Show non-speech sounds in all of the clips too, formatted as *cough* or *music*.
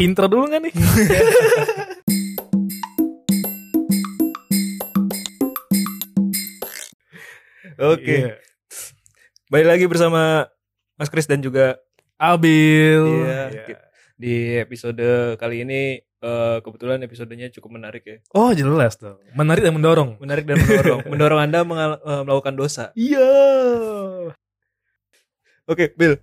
Intro dulu gak nih? *laughs* Oke. Iya. Balik lagi bersama Mas Kris dan juga Abil. Iya. di episode kali ini eh, kebetulan episodenya cukup menarik ya. Oh jelas dong. Menarik dan mendorong. Menarik dan mendorong, mendorong Anda eh, melakukan dosa. Iya. Oke, Bill.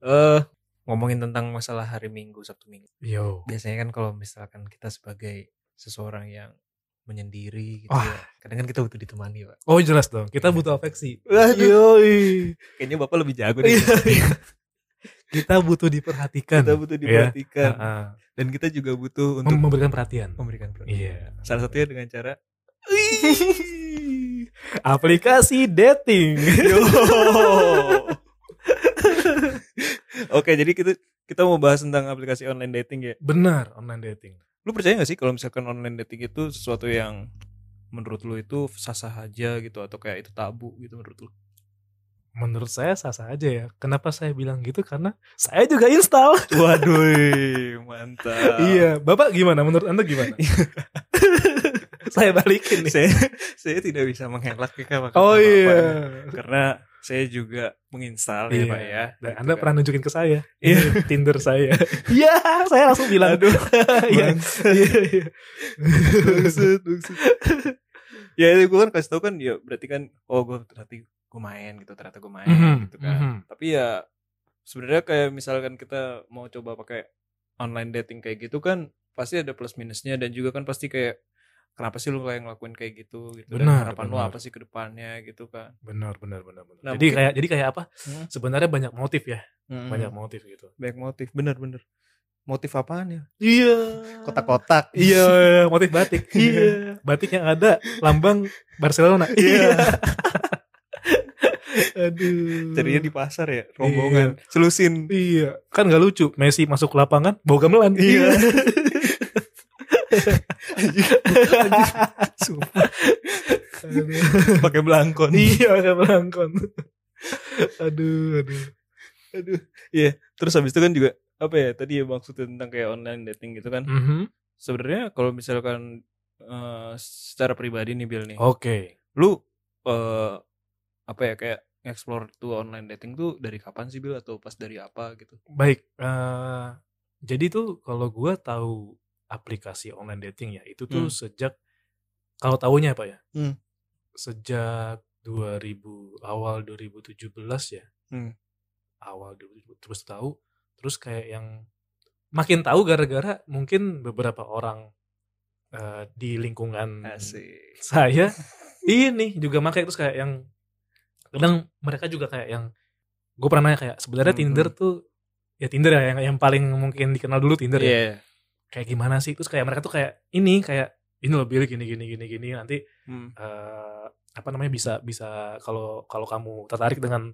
Eh ngomongin tentang masalah hari Minggu, Sabtu Minggu. Yo. Biasanya kan kalau misalkan kita sebagai seseorang yang menyendiri gitu Wah. ya. Kadang kan kita butuh ditemani, Pak. Oh jelas dong. Kita butuh afeksi. Yoi. Kayaknya Bapak lebih jago deh. Iya. Kita butuh diperhatikan. kita butuh Iya. diperhatikan Heeh. dan kita juga butuh untuk memberikan perhatian. memberikan perhatian. Iya. Salah satunya dengan cara *laughs* Aplikasi dating. Yo. Oke, jadi kita kita mau bahas tentang aplikasi online dating ya. Benar, online dating. Lu percaya gak sih kalau misalkan online dating itu sesuatu yang menurut lu itu sah-sah aja gitu atau kayak itu tabu gitu menurut lu? Menurut saya sah-sah aja ya. Kenapa saya bilang gitu? Karena saya juga install. *laughs* Waduh, mantap. Iya, Bapak gimana? Menurut Anda gimana? *laughs* saya balikin nih. Saya saya tidak bisa mengelak Kak, Oh Bapak. iya. Karena saya juga menginstal ya, Iya. Pak ya. Dan Gitu Anda kan. pernah nunjukin ke saya. *laughs* Iya. Tinder saya. *laughs* Iya, saya langsung bilang. Aduh, *laughs* Iya. Iya, iya. Bangsat, bangsat. ya itu gue kan kasih tau kan ya berarti kan oh gue ternyata gue main gitu ternyata gue main Mhm, gitu kan mhm. tapi ya sebenarnya kayak misalkan kita mau coba pakai online dating kayak gitu kan pasti ada plus minusnya dan juga kan pasti kayak kenapa sih lu kayak ngelakuin kayak gitu gitu dan Benar, harapan lu benar. apa sih ke depannya gitu kan Benar, benar, benar, benar. Nah, jadi mungkin- kayak jadi kayak apa? Hmm. Sebenarnya banyak motif ya, Hmm. banyak motif gitu. banyak motif bener bener motif apaan ya Iya. kotak-kotak Iya, motif batik. *laughs* Iya, batik yang ada lambang Barcelona. *laughs* Iya. *laughs* Aduh. carinya di pasar ya rombongan selusin Iya, kan gak lucu. Messi masuk ke lapangan bawa gamelan. Iya. Pakai belangkon iya, pakai belangkon. aduh, aduh. aduh iya terus habis itu kan juga apa ya tadi ya maksudnya tentang kayak online dating gitu kan Mhm. sebenarnya kalau misalkan eh, secara pribadi nih Bill nih Oke. lu eh, apa ya kayak explore tuh online dating tuh dari kapan sih Bill atau pas dari apa gitu Baik, eh jadi tuh kalau gua tahu aplikasi online dating ya, itu tuh Hmm. sejak kalau tahunya apa ya? Hmm. Sejak 2000 awal 2017 ya. Hmm. Awal 2017 terus tahu, terus kayak yang makin tahu gara-gara mungkin beberapa orang eh, di lingkungan asik saya *laughs* ini juga makai terus kayak yang kadang mereka juga kayak yang gue pernah nanya kayak sebenarnya Hmm, Tinder tuh ya Tinder ya yang yang paling mungkin dikenal dulu Tinder ya Iya. Kayak gimana sih terus kayak mereka tuh kayak ini kayak ini loh Bill gini gini gini gini nanti Hmm. eh, apa namanya bisa bisa kalau kalau kamu tertarik dengan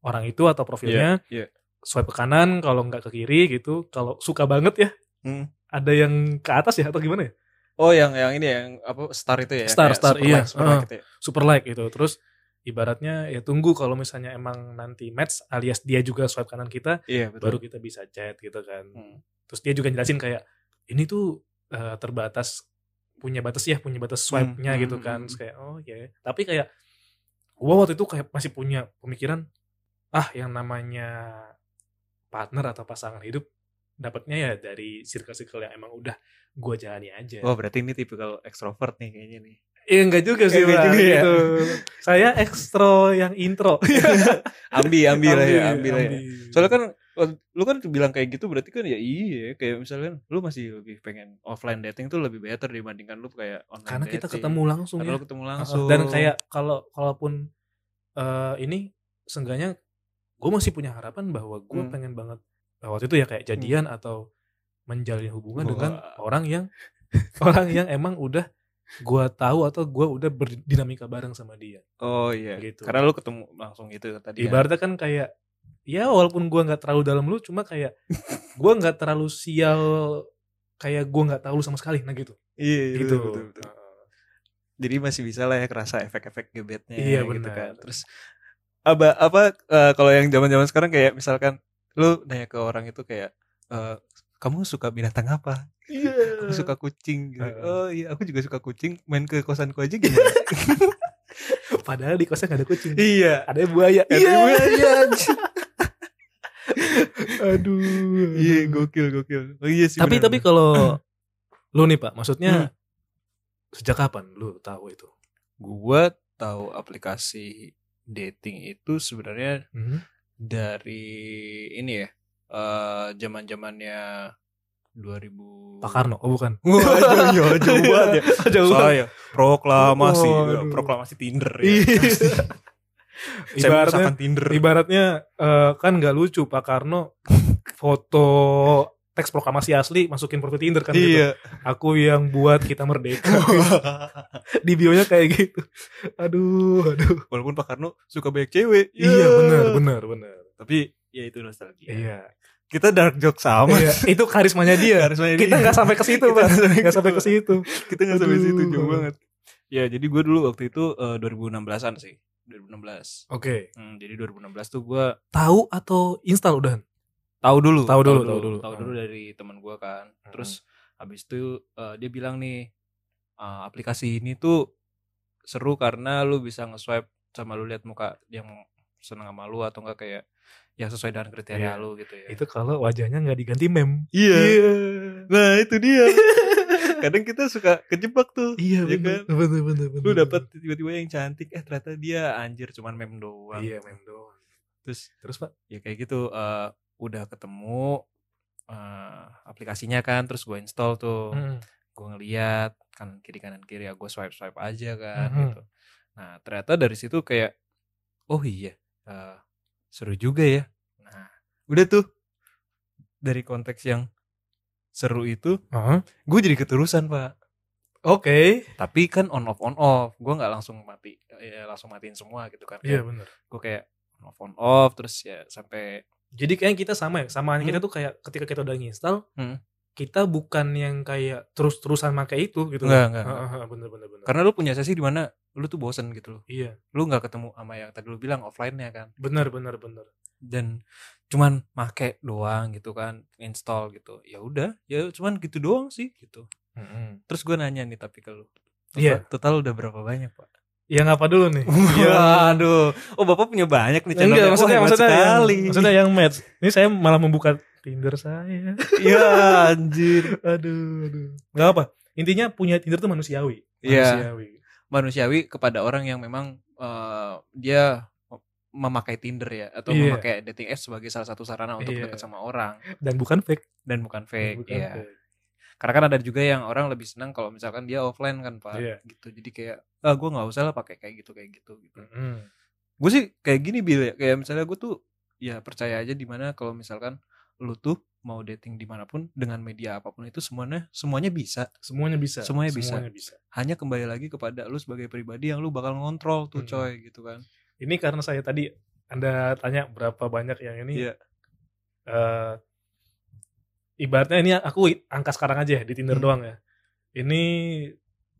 orang itu atau profilnya Iya, iya. swipe ke kanan kalau nggak ke kiri gitu kalau suka banget ya Hmm. ada yang ke atas ya atau gimana ya oh yang yang ini yang apa star itu ya Star, star, super iya. like, super like Heeh. gitu ya. super like gitu terus ibaratnya ya tunggu kalau misalnya emang nanti match alias dia juga swipe kanan kita iya betul baru kita bisa chat gitu kan Hmm. terus dia juga jelasin kayak ini tuh eh, terbatas punya batas ya punya batas swipe-nya Hmm, gitu hmm, kan hmm. Kayak oh ya tapi kayak gua waktu itu kayak masih punya pemikiran ah yang namanya partner atau pasangan hidup dapatnya ya dari circle-circle yang emang udah gua jalani aja Oh berarti ini tipikal extrovert nih kayaknya nih. Iya enggak juga sih Enggak juga ya? gitu. Saya ekstro yang intro. *laughs* Ambi, ambi lah ya, ambi lah ya. ambi. Soalnya kan lu kan bilang kayak gitu berarti kan ya iya kayak misalnya lu masih lebih pengen offline dating tuh lebih better dibandingkan lu kayak online karena kita dating. ketemu langsung Karena ya. ketemu langsung. Dan kayak kalau kalaupun eh, ini seenggaknya gue masih punya harapan bahwa gue Hmm. pengen banget eh, waktu itu ya kayak jadian atau menjalin hubungan dengan Wah. orang yang *laughs* orang yang emang udah gue tahu atau gue udah berdinamika bareng sama dia. oh iya gitu. Karena lu ketemu langsung gitu tadi. kan. Ibaratnya kan kayak ya walaupun gue nggak terlalu dalam lu cuma kayak *laughs* gue nggak terlalu sial kayak gue nggak tahu lu sama sekali nah gitu Iya, iya gitu betul, betul, betul. Jadi masih bisa lah ya kerasa efek-efek gebetnya Iya, gitu benar. kan. Terus apa apa eh, kalau yang zaman-zaman sekarang kayak misalkan lu nanya ke orang itu kayak eh, kamu suka binatang apa Iya. *laughs* aku suka kucing gitu. Heeh. oh iya aku juga suka kucing main ke kosanku aja gimana *laughs* *laughs* Padahal di kosnya gak ada kucing. iya Ada buaya. Ada Iya. buaya. *laughs* Aduh. iya aduh. gokil gokil oh iya sih tapi benar, tapi kalau *clears throat* lu nih Pak, maksudnya Hmm. sejak kapan lu tahu itu? gua tahu aplikasi dating itu sebenarnya Hmm. dari ini ya eh zaman zamannya 2000 Pak Karno, oh bukan. *laughs* Wah, jauh, jauh banget ya. *laughs* Jauh. Saya proklamasi, Waduh. proklamasi Tinder *laughs* ya. Iya. Ibaratnya Tinder. ibaratnya eh, kan nggak lucu Pak Karno foto teks proklamasi asli masukin profil Tinder kan gitu. Iya. Aku yang buat kita merdeka. Di bionya kayak gitu. Aduh, aduh. Walaupun Pak Karno suka banyak cewek. Iya, Ya. benar, benar, benar. Tapi ya itu nostalgia. Iya. Kita dark joke sama. Iya, *laughs* itu karismanya dia. Karismanya Kita nggak sampai ke situ, *laughs* Pak. nggak sampai ke situ. Kita nggak sampai situ jauh banget. Ya, jadi gue dulu waktu itu eh, 2016-an sih. 2016. Oke. Hmm, jadi 2016 tuh gue Tahu atau install udah? tahu dulu, Tahu dulu, tahu dulu. tahu dulu Hmm. dari teman gue kan. Hmm. Terus habis itu eh, dia bilang nih eh, aplikasi ini tuh seru karena lu bisa nge-swipe sama lu lihat muka yang seneng sama lu atau enggak kayak yang sesuai dengan kriteria Iya. lu gitu ya. Itu kalau wajahnya nggak diganti meme. Iya. Nah, itu dia. *laughs* Kadang kita suka kejebak tuh. Iya, ya bener, kan? bener, bener, bener. Lu dapet tiba-tiba yang cantik, eh ternyata dia anjir cuman meme doang. Iya, meme doang. Terus Terus, Pak? ya kayak gitu eh, udah ketemu eh, aplikasinya kan terus gue install tuh Mm. gue ngeliat kan kiri kanan kiri ya gue swipe swipe aja kan Mhm. gitu nah ternyata dari situ kayak oh iya eh, seru juga ya nah udah tuh dari konteks yang seru itu Heeh. gue jadi keterusan pak Oke. tapi kan on off on off gue nggak langsung mati ya langsung matiin semua gitu kan Iya, bener. gue kayak on off on off terus ya sampai Jadi kayak kita sama ya, samaan Hmm. kita tuh kayak ketika kita udah nginstal, Hmm. Kita bukan yang kayak terus-terusan pakai itu gitu. Enggak, enggak, heeh, bener bener bener. karena lu punya sesi di mana lu tuh bosen gitu loh iya, lu nggak ketemu sama yang tadi lu bilang offline-nya kan bener bener bener. dan cuman make doang gitu kan install gitu ya udah ya cuman gitu doang sih gitu Heeh. terus gue nanya nih tapi ke lu Iya. total udah berapa banyak pak Yang apa dulu nih? *laughs* Yang Waduh, oh bapak punya banyak nih channelnya. Enggak, Wah, maksudnya hebat maksudnya yang, sekali. maksudnya yang match. Ini saya malah membuka Tinder saya. Iya anjir. *laughs* aduh, aduh. Gak apa. Intinya punya Tinder tuh manusiawi. Iya. Manusiawi. Manusiawi kepada orang yang memang eh, dia memakai Tinder ya atau Iya. memakai dating apps sebagai salah satu sarana untuk Iya. dekat sama orang Dan bukan fake. dan bukan fake. Bukan Iya. fake. Karena kan ada juga yang orang lebih senang kalau misalkan dia offline kan pak, Iya. gitu. Jadi kayak ah gue nggak usah lah pakai kayak gitu kayak gitu gitu. Mm-mm. Gue sih kayak gini bil ya, kayak misalnya gue tuh ya percaya aja di mana kalau misalkan lu tuh mau dating di mana pun dengan media apa pun itu semuanya semuanya bisa. Semuanya bisa. Semuanya bisa. Semuanya bisa. Hanya kembali lagi kepada lu sebagai pribadi yang lu bakal ngontrol tuh Hmm. coy gitu kan. Ini karena saya tadi Anda tanya berapa banyak yang ini. Iya. eh, ibaratnya ini aku angka sekarang aja ya, di Tinder Hmm. doang ya. Ini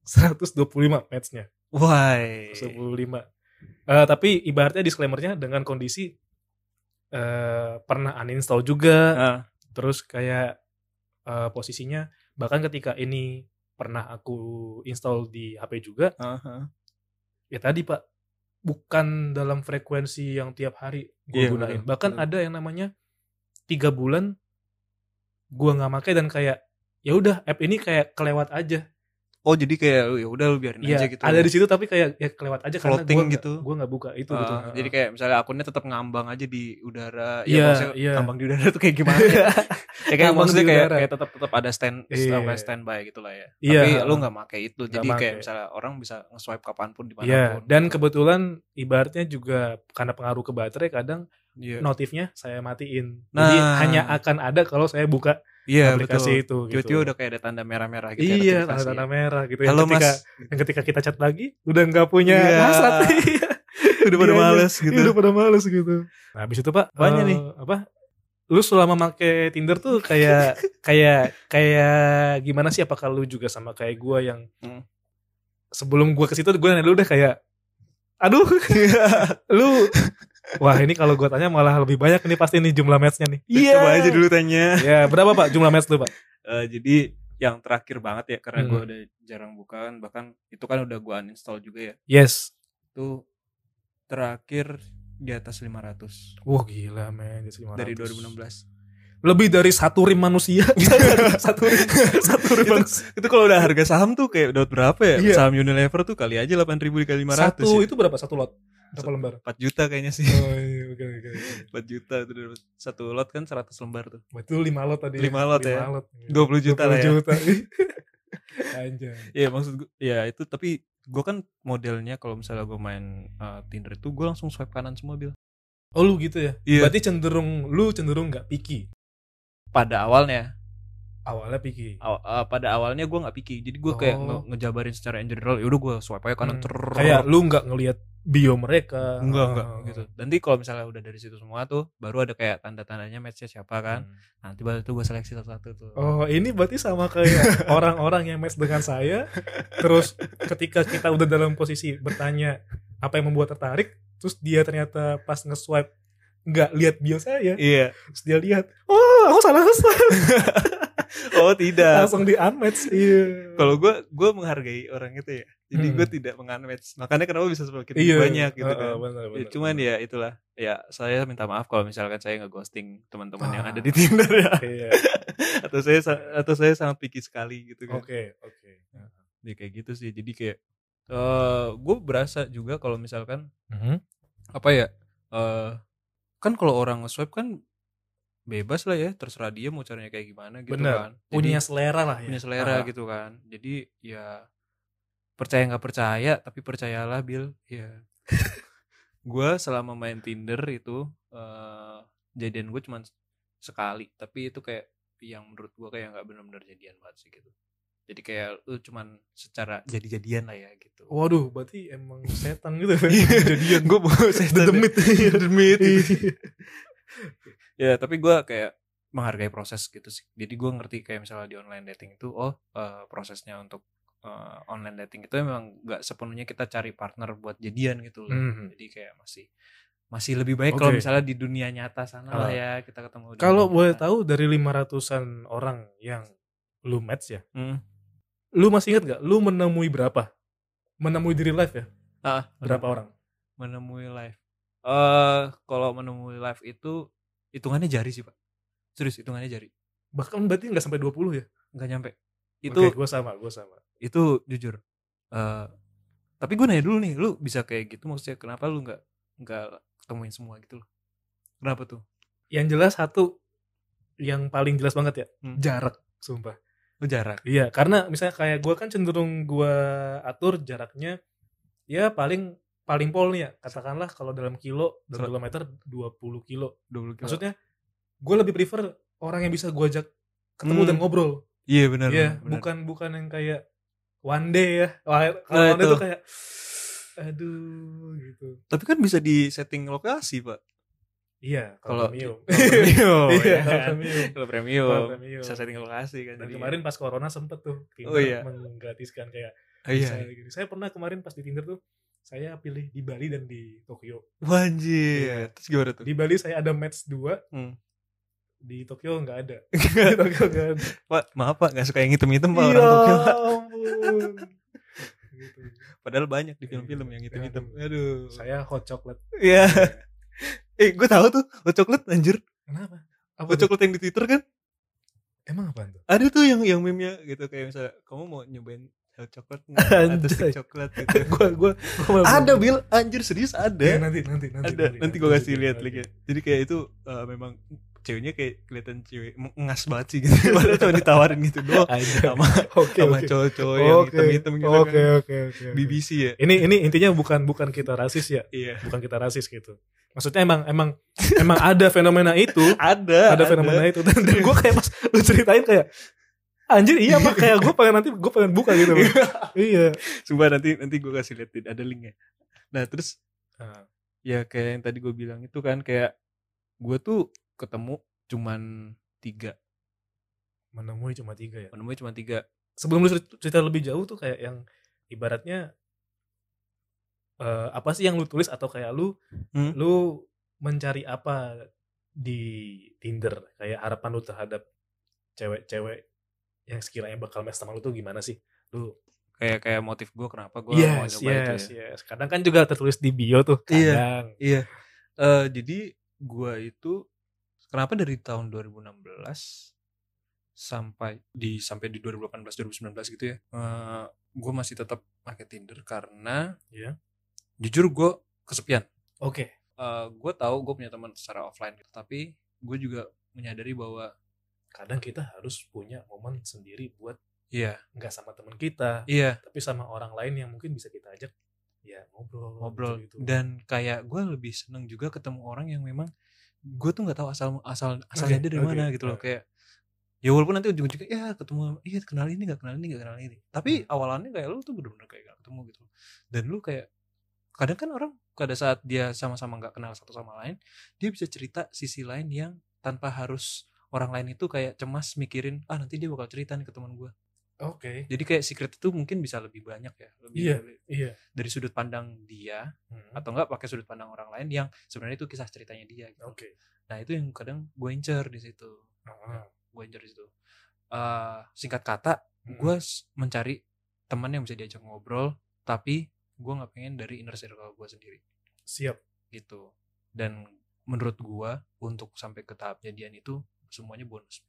125 match-nya. Why? 125. Eh, tapi ibaratnya disclaimer-nya dengan kondisi eh pernah uninstall juga, Ah, terus kayak eh, posisinya bahkan ketika ini pernah aku install di HP juga, aha. ya tadi Pak bukan dalam frekuensi yang tiap hari gue Iya, gunain. Bahkan betul. ada yang namanya tiga bulan gua nggak pakai dan kayak ya udah app ini kayak kelewat aja. Oh jadi kayak ya udah lu biarin Iya, aja gitu. ada di situ tapi kayak ya kelewat aja karena Floating gua nggak- gitu. Gua nggak buka itu Ah, gitu. jadi kayak misalnya akunnya tetap ngambang aja di udara. Iya, maksudnya iya. Ngambang di udara tuh kayak gimana? ya? *laughs* ya kayak Ngambang maksudnya di kayak udara. kayak tetap tetap ada stand Iya. sampai standby gitu lah ya. Iya. Tapi lu nggak pakai itu. Jadi Nggak kayak make. misalnya orang bisa nge-swipe kapan pun di Iya, mana pun. dan gitu. kebetulan ibaratnya juga karena pengaruh ke baterai kadang Iya. notifnya saya matiin. Jadi Nah. hanya akan ada kalau saya buka Iya aplikasi betul. itu gitu. Tiba-tiba udah kayak ada tanda merah-merah gitu. ya, iya, notifikasi. tanda-tanda merah gitu. Halo yang ketika, mas. yang ketika kita chat lagi udah nggak punya Iya. hasrat. *laughs* Iya. udah pada Iya, males Iya, gitu. udah pada males gitu. Nah, habis itu Pak, Apanya eh, nih? Apa? Lu selama make Tinder tuh kayak *laughs* kayak kayak gimana sih apakah lu juga sama kayak gua yang Hmm. sebelum gua ke situ gua nanya dulu deh kayak aduh *laughs* lu Wah ini kalau gue tanya malah lebih banyak nih pasti nih jumlah matchnya nih. Coba aja dulu tanya. Ya berapa pak jumlah match lu pak? Eh, jadi yang terakhir banget ya karena gue Hmm. udah jarang buka kan bahkan itu kan udah gue uninstall juga ya. Yes. Itu terakhir di atas 500 Wah gila men. di 500. dari 2016. Lebih dari satu rim manusia. *laughs* satu rim. *laughs* Satu rim Itu- manusia. Itu kalau udah harga saham tuh kayak dapat berapa ya? Iya. Saham Unilever tuh kali aja 8000 dikali 500 Satu ya. itu berapa? Satu lot? Berapa lembar? 4 juta kayaknya sih. Oh iya oke oke. oke. 4 juta itu satu lot kan 100 lembar tuh. Betul lima lot tadi. Lima lot ya. lot. 20 juta lah ya. juta. *laughs* Anjay. Iya maksud gue ya itu tapi gue kan modelnya kalau misalnya gue main uh, Tinder itu gue langsung swipe kanan semua bil. Oh lu gitu ya? Iya. Berarti cenderung lu cenderung nggak picky. Pada awalnya, Awalnya picky. aw- uh, pada awalnya gue nggak picky, jadi gue kayak Oh. nge- ngejabarin secara in general. Yaudah gue swipe aja kanan Hmm. Kayak lu nggak ngelihat bio mereka. enggak enggak Oh. gitu. Nanti kalau misalnya udah dari situ semua tuh, baru ada kayak tanda-tandanya matchnya siapa kan. Hmm. Nanti baru tuh gue seleksi satu-satu tuh. Oh ini berarti sama kayak *laughs* orang-orang yang match dengan saya Terus ketika kita udah dalam posisi bertanya Apa yang membuat tertarik Terus dia ternyata pas nge-swipe nggak lihat bio saya Iya. Terus dia lihat Oh aku salah nge-swipe *laughs* Oh tidak. Langsung di unmatch Iya Kalau gue gue menghargai orang itu ya. Jadi Hmm. gue tidak mengunmatch. Makanya kenapa bisa semakin Iya banyak gitu kan. benar, Ya, benar, cuman benar. ya itulah. Ya saya minta maaf kalau misalkan saya ngeghosting teman-teman yang Ah. ada di Tinder ya. Iya *laughs* atau saya sa- atau saya sangat picky sekali gitu kan. Oke oke Ya kayak gitu sih. Jadi kayak eh gue berasa juga kalau misalkan Mhm. apa ya? eh kan kalau orang nge-swipe kan bebas lah ya, terserah dia mau caranya kayak gimana gitu Bener. kan. Jadi- Punya selera lah ya. punya selera Ah. gitu kan. Jadi ya percaya nggak percaya tapi percayalah Bill ya. *laughs* Gue selama main Tinder itu eh jadian gue cuman sekali. Tapi itu kayak yang menurut gue kayak nggak benar-benar jadian banget sih gitu. Jadi kayak lu cuman secara jadi-jadian. lah ya gitu. Waduh berarti emang setan gitu jadian. Gue The demit *laughs* demit gitu. Ya tapi gue kayak menghargai proses gitu sih jadi gue ngerti kayak misalnya di online dating itu oh eh, prosesnya untuk eh, online dating itu memang nggak sepenuhnya kita cari partner buat jadian gitu loh Mhm. jadi kayak masih masih lebih baik kalau Oke. misalnya di dunia nyata sana lah Ah. ya kita ketemu Kalau boleh nyata. tahu dari 500-an orang yang lu match ya, Hmm. lu masih ingat gak? Lu menemui berapa? Menemui diri live ya? Ah, Berapa orang? menemui live eh kalau menemui live itu hitungannya jari sih pak serius hitungannya jari Bahkan berarti nggak sampai 20 ya? nggak nyampe itu Oke, gue sama, gue sama. itu jujur eh tapi gue nanya dulu nih lu bisa kayak gitu maksudnya kenapa lu nggak nggak ketemuin semua gitu loh kenapa tuh Yang jelas satu, yang paling jelas banget ya, Hmm. jarak, sumpah. lu jarak Iya, karena misalnya kayak gue kan cenderung gue atur jaraknya, ya paling paling pol nih ya, katakanlah kalau dalam kilo, dalam Sel- kilometer 20 kilo. 20 kilo Maksudnya, gue lebih prefer orang yang bisa gue ajak ketemu Hmm. dan ngobrol. iya benar Iya, benar. bukan bukan yang kayak one day ya. Kalau Nah, one day itu. tuh kayak aduh gitu. tapi kan bisa di setting lokasi pak Iya, kalau premium. *laughs* kalau premium Iya, ya kalau kan? premium. kalau premium Kalau premium. bisa setting lokasi kan Dan jadi kemarin pas corona sempet tuh Tinder Oh, iya. menggratiskan kayak oh, iya bisa gitu. Saya pernah kemarin pas di Tinder tuh saya pilih di Bali dan di Tokyo. Wanjir. Iya. Terus gimana tuh? Di Bali saya ada match dua, Hmm. di Tokyo nggak ada. *laughs* di Tokyo nggak ada. Pak, maaf Pak, gak suka yang hitam-hitam Pak Iya orang Tokyo. Pak. ampun. *laughs* Gitu. Padahal banyak di film-film yang hitam-hitam. Aduh. Saya hot chocolate. Iya. *laughs* eh, gue tahu tuh, hot chocolate anjir. Kenapa? Apa Hot chocolate yang di Twitter kan? Emang apa tuh? Ada tuh yang yang meme-nya gitu kayak misalnya kamu mau nyobain atau Anjay. stick coklat gitu. *laughs* gua gua, gua ada Bill, anjir serius Ya, ada. nanti nanti nanti ada. Nanti gue kasih lihat nanti. linknya. Jadi kayak itu eh, memang ceweknya kayak kelihatan cewek ngas banget sih gitu. *laughs* Padahal cuma ditawarin gitu doang sama Oke sama oke. cowok-cowok yang Oke. hitam-hitam gitu Oke kan. oke oke. BBC ya. Ini ini intinya bukan bukan kita rasis ya, Iya. bukan kita rasis gitu. Maksudnya emang emang emang ada fenomena itu, *laughs* Ada, ada fenomena itu dan, dan gue kayak pas lu ceritain kayak anjir iya mah kayak gue pengen nanti gue pengen buka gitu loh. iya. Sumpah nanti nanti gue kasih lihat ada linknya. Nah terus Nah, ya kayak yang tadi gue bilang itu kan kayak gue tuh ketemu cuman tiga menemui cuma tiga ya. menemui cuma tiga Sebelum lu cer- cerita lebih jauh tuh kayak yang ibaratnya eh, apa sih yang lu tulis atau kayak lu Hmm. lu mencari apa di Tinder kayak harapan lu terhadap cewek-cewek yang sekiranya bakal match sama lu tuh gimana sih lu kayak kayak motif gue kenapa gue mau yes nyoba itu yes ya. yes kadang kan juga tertulis di bio tuh Iya. kadang Iya. Eh jadi gua itu kenapa dari tahun 2016 sampai di sampai di 2018 2019 gitu ya. Eh gue masih tetap pakai Tinder karena Iya. jujur gue kesepian. oke Eh gue tahu gue punya teman secara offline gitu, tapi gue juga menyadari bahwa kadang kita harus punya momen sendiri buat iya, nggak sama teman kita iya, tapi sama orang lain yang mungkin bisa kita ajak ya ngobrol ngobrol. gitu, dan kayak gue lebih seneng juga ketemu orang yang memang gue tuh nggak tahu asal asal asalnya Oke, dia dari oke, mana gitu loh. oke. kayak ya walaupun nanti ujung-ujungnya ya ketemu iya kenal ini nggak kenal ini nggak kenal ini. Tapi Hmm. awalannya kayak lu tuh bener-bener kayak gak ketemu gitu dan lu kayak kadang kan orang pada saat dia sama-sama nggak kenal satu sama lain dia bisa cerita sisi lain yang tanpa harus orang lain itu kayak cemas mikirin ah nanti dia bakal cerita nih ke teman gue oke jadi kayak secret itu mungkin bisa lebih banyak ya lebih Iya. lebih- iya dari sudut pandang dia Hmm, atau enggak pakai sudut pandang orang lain yang sebenarnya itu kisah ceritanya dia gitu. oke Nah, itu yang kadang gue incer di situ. Ah, Gue incer di situ. Eh, singkat kata, hmm. gue mencari teman yang bisa diajak ngobrol, tapi gue nggak pengen dari inner circle gue sendiri siap gitu. Dan menurut gue untuk sampai ke tahap jadian itu semuanya bonus.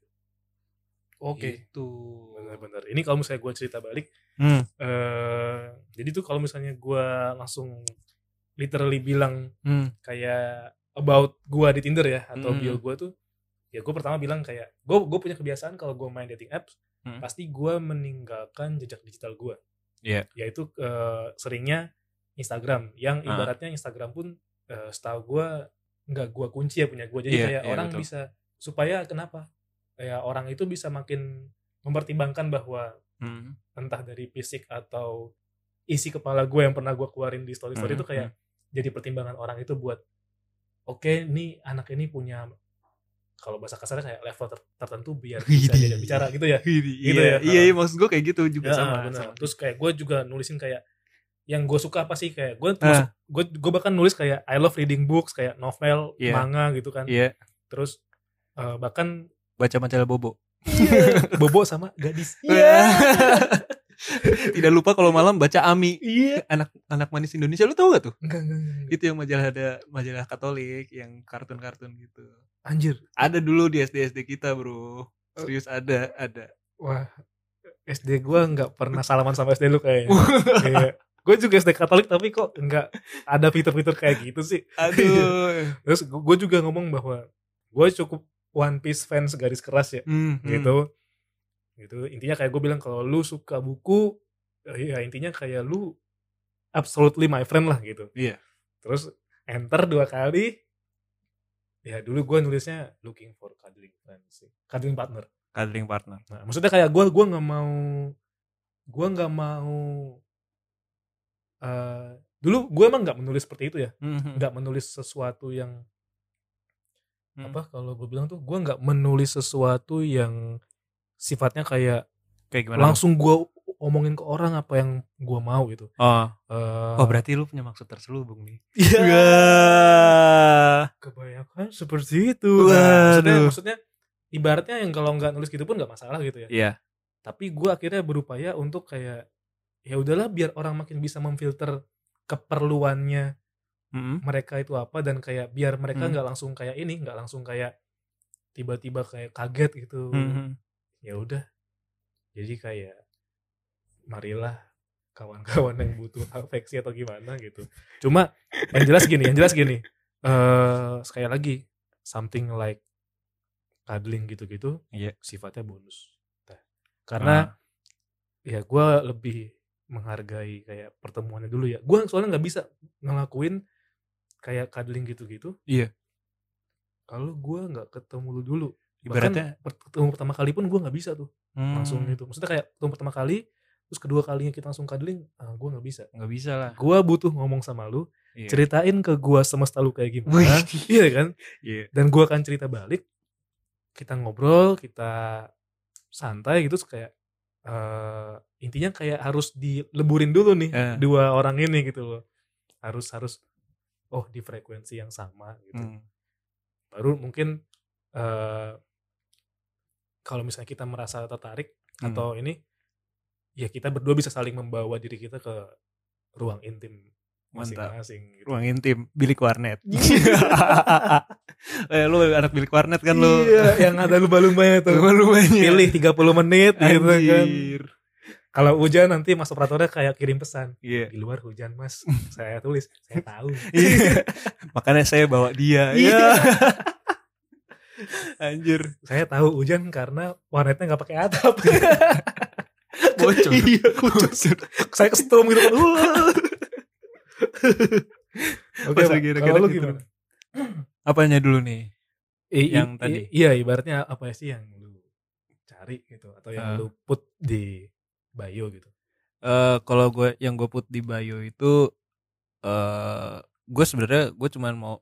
oke Itu. benar-benar ini kalau misalnya gue cerita balik Hmm. eh jadi tuh kalau misalnya gue langsung literally bilang Hmm. kayak about gue di Tinder ya atau Hmm. bio gue tuh ya gue pertama bilang kayak gue gue punya kebiasaan kalau gue main dating apps Hmm. pasti gue meninggalkan jejak digital gue Iya. yaitu eh, seringnya Instagram yang Ah. ibaratnya Instagram pun eh, setahu gue nggak gue kunci ya punya gue jadi Iya, kayak iya, orang betul. bisa supaya kenapa ya orang itu bisa makin mempertimbangkan bahwa Hmm. entah dari fisik atau isi kepala gue yang pernah gue keluarin di story story Hmm, itu kayak jadi pertimbangan orang itu buat oke nih anak ini punya kalau bahasa kasarnya kayak level ter- tertentu biar *laughs* bisa diajak bicara gitu ya Gitu Gitu ya. ya. Iya, iya, maksud gue kayak gitu juga Ya, sama. sama. Terus kayak gue juga nulisin kayak yang gue suka apa sih kayak gue Ah. gue gue bahkan nulis kayak I love reading books kayak novel, Iya. manga gitu kan. Iya, Terus eh, bahkan baca majalah Bobo. *laughs* bobo sama gadis. *laughs* Tidak lupa kalau malam baca Ami. Iya. Anak anak manis Indonesia lu tau gak tuh? Enggak, enggak, enggak. Itu yang majalah ada majalah Katolik yang kartun-kartun gitu. Anjir. Ada dulu di SD SD kita, Bro. Serius ada, ada. Wah. SD gue nggak pernah salaman sama SD lu kayaknya. *laughs* Kayak gue juga SD Katolik tapi kok nggak ada fitur-fitur kayak gitu sih. Aduh. Terus gue juga ngomong bahwa gue cukup One Piece fans garis keras ya. Hmm, hmm. gitu gitu intinya kayak gue bilang kalau lu suka buku ya intinya kayak lu absolutely my friend lah gitu Iya. terus enter dua kali ya dulu gue nulisnya looking for cuddling friend sih cuddling partner Cuddling partner. nah maksudnya kayak gue gua nggak mau gue nggak mau eh dulu gue emang nggak menulis seperti itu ya Hmm, nggak menulis sesuatu yang hmm. apa kalau gue bilang tuh gue nggak menulis sesuatu yang sifatnya kayak Kayak gimana? langsung gue omongin ke orang apa yang gue mau gitu. Oh. Eh, oh, berarti lu punya maksud terselubung nih. iya. Wah. Kebanyakan seperti itu. Nah, maksudnya, maksudnya ibaratnya yang kalau nggak nulis gitu pun nggak masalah gitu ya. Iya. Tapi gue akhirnya berupaya untuk kayak ya udahlah biar orang makin bisa memfilter keperluannya Mm-mm. mereka itu apa dan kayak biar mereka Hmm. nggak langsung kayak ini nggak langsung kayak tiba-tiba kayak kaget gitu. Mhm. Ya udah. Jadi kayak marilah kawan-kawan yang butuh *laughs* afeksi atau gimana gitu. Cuma yang jelas gini, yang jelas gini. eh sekali lagi something like cuddling gitu-gitu Iya. sifatnya bonus. Nah, karena Ah. ya gue lebih menghargai kayak pertemuannya dulu ya. Gue soalnya nggak bisa ngelakuin kayak cuddling gitu-gitu. Iya. Kalau gue nggak ketemu lu dulu. Ibaratnya Bahkan ketemu pertama kali pun gue nggak bisa tuh langsung hmm, gitu. Maksudnya kayak ketemu pertama kali, terus kedua kalinya kita langsung cuddling, ah, gue nggak bisa. nggak bisa lah. Gue butuh ngomong sama lu, Iya. ceritain ke gue semesta lu kayak gimana, *laughs* iya kan? Iya. Dan gue akan cerita balik, kita ngobrol, kita santai gitu, terus kayak eh, intinya kayak harus dileburin dulu nih Eh. dua orang ini gitu loh. Harus harus oh di frekuensi yang sama gitu Hmm. baru mungkin eh kalau misalnya kita merasa tertarik Hmm. atau ini ya kita berdua bisa saling membawa diri kita ke ruang intim masing-masing gitu. ruang intim bilik warnet *laughs* *laughs* eh lu anak bilik warnet kan lu Iya, yang ada lumba-lumbanya tuh. lumba-lumbanya Pilih 30 menit gitu kan. Kalau hujan nanti mas operatornya kayak kirim pesan. Iya. Di luar hujan mas. saya tulis, saya tahu. *laughs* Iya. Makanya saya bawa dia. Iya. Iya. *laughs* Anjir. saya tahu hujan karena warnetnya nggak pakai atap. *laughs* Bocor. iya, bocor. saya kesetrum gitu kan. Oke, ada kalau lu gitu. gimana? Apanya dulu nih? I- Yang i- tadi. Iya, ibaratnya apa sih yang lu cari gitu atau yang Ah. lu put di bio gitu. Eh kalau gue yang gue put di bio itu eh gue sebenarnya gue cuman mau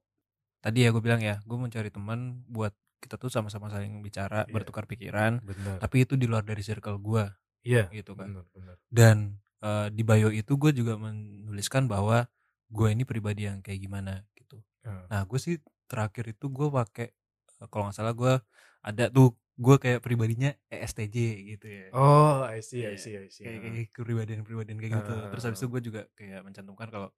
tadi ya gue bilang ya gue mencari teman buat kita tuh sama-sama saling bicara Iya. bertukar pikiran Benar. tapi itu di luar dari circle gue Iya, gitu kan benar, benar. dan eh, di bio itu gue juga menuliskan bahwa gue ini pribadi yang kayak gimana gitu Ah. nah gue sih terakhir itu gue pakai kalau nggak salah gue ada tuh gue kayak pribadinya ESTJ gitu ya Oh, I see, I see, I see. kayak, kayak kepribadian-kepribadian kayak gitu. Ah, Terus habis itu gue juga kayak mencantumkan kalau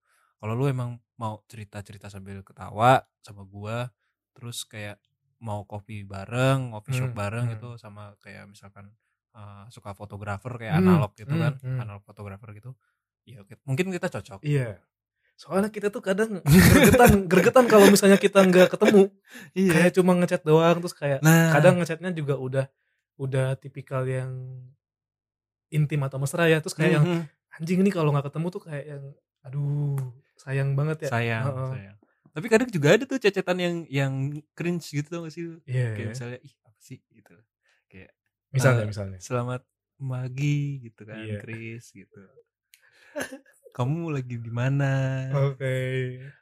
kalau lu emang mau cerita-cerita sambil ketawa sama gua, terus kayak mau kopi bareng, coffee shop Hmm, bareng hmm. gitu sama kayak misalkan uh, suka fotografer kayak Hmm, analog gitu hmm, kan, hmm. analog fotografer gitu. Ya mungkin kita cocok. Iya. Soalnya kita tuh kadang gregetan, *laughs* gregetan kalau misalnya kita nggak ketemu. Kayak cuma ngechat doang terus kayak Nah, kadang ngechatnya juga udah udah tipikal yang intim atau mesra ya terus kayak yang mhm, anjing ini kalau nggak ketemu tuh kayak yang aduh sayang banget ya sayang, Heeh. sayang. Tapi kadang juga ada tuh cecetan yang yang cringe gitu tau gak sih? lu? iya Kayak iya. misalnya ih apa sih gitu. Kayak misalnya eh, misalnya selamat pagi gitu kan Iya. Chris gitu *laughs* kamu lagi di mana? Oke.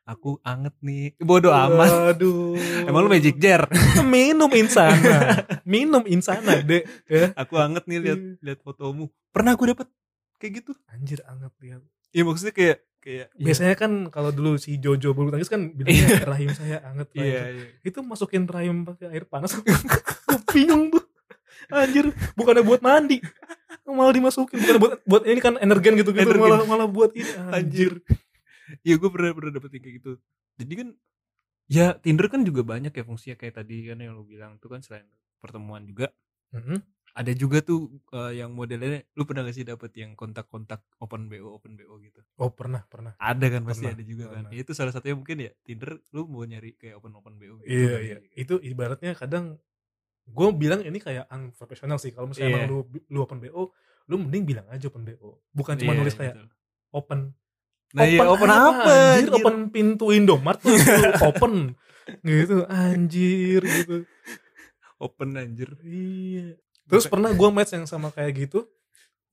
Aku anget nih. Bodoh amat. Aduh emang lu magic jar minum insana. Minum insana dek ya. Aku anget nih lihat Iya. lihat fotomu. Pernah aku dapet kayak gitu? Anjir anget lihat ya maksudnya kayak kayak ya, biasanya kan kalau dulu si Jojo bulu tangkis kan bilangnya rahim saya anget iya saya." iya. Itu masukin rahim pakai air panas. *laughs* Gue bingung tuh anjir bukannya buat mandi. Malah dimasukin bukan buat buat ini kan energen gitu gitu Energen. malah malah buat ini. Anjir. Iya gue pernah pernah dapet kayak gitu. Jadi kan ya Tinder kan juga banyak ya fungsinya kayak tadi kan yang lu bilang tuh kan selain pertemuan juga. Mhm. ada juga tuh eh, yang modelnya lu pernah gak sih dapet yang kontak-kontak open BO open BO gitu? Oh pernah pernah. Ada kan pasti Pernah, ada juga kan. pernah. Ya, itu salah satunya mungkin ya Tinder lu mau nyari kayak open open BO gitu iya kali iya. ya. itu ibaratnya kadang gue bilang ini kayak unprofessional sih kalau misalnya Iya. emang lu lu open bo lu mending bilang aja open bo bukan cuma Iya, nulis kayak betul. open nah iya open apa anjir, anjir? open pintu Indomaret tuh open gitu anjir gitu open anjir Iya. Terus pernah gue match yang sama kayak gitu.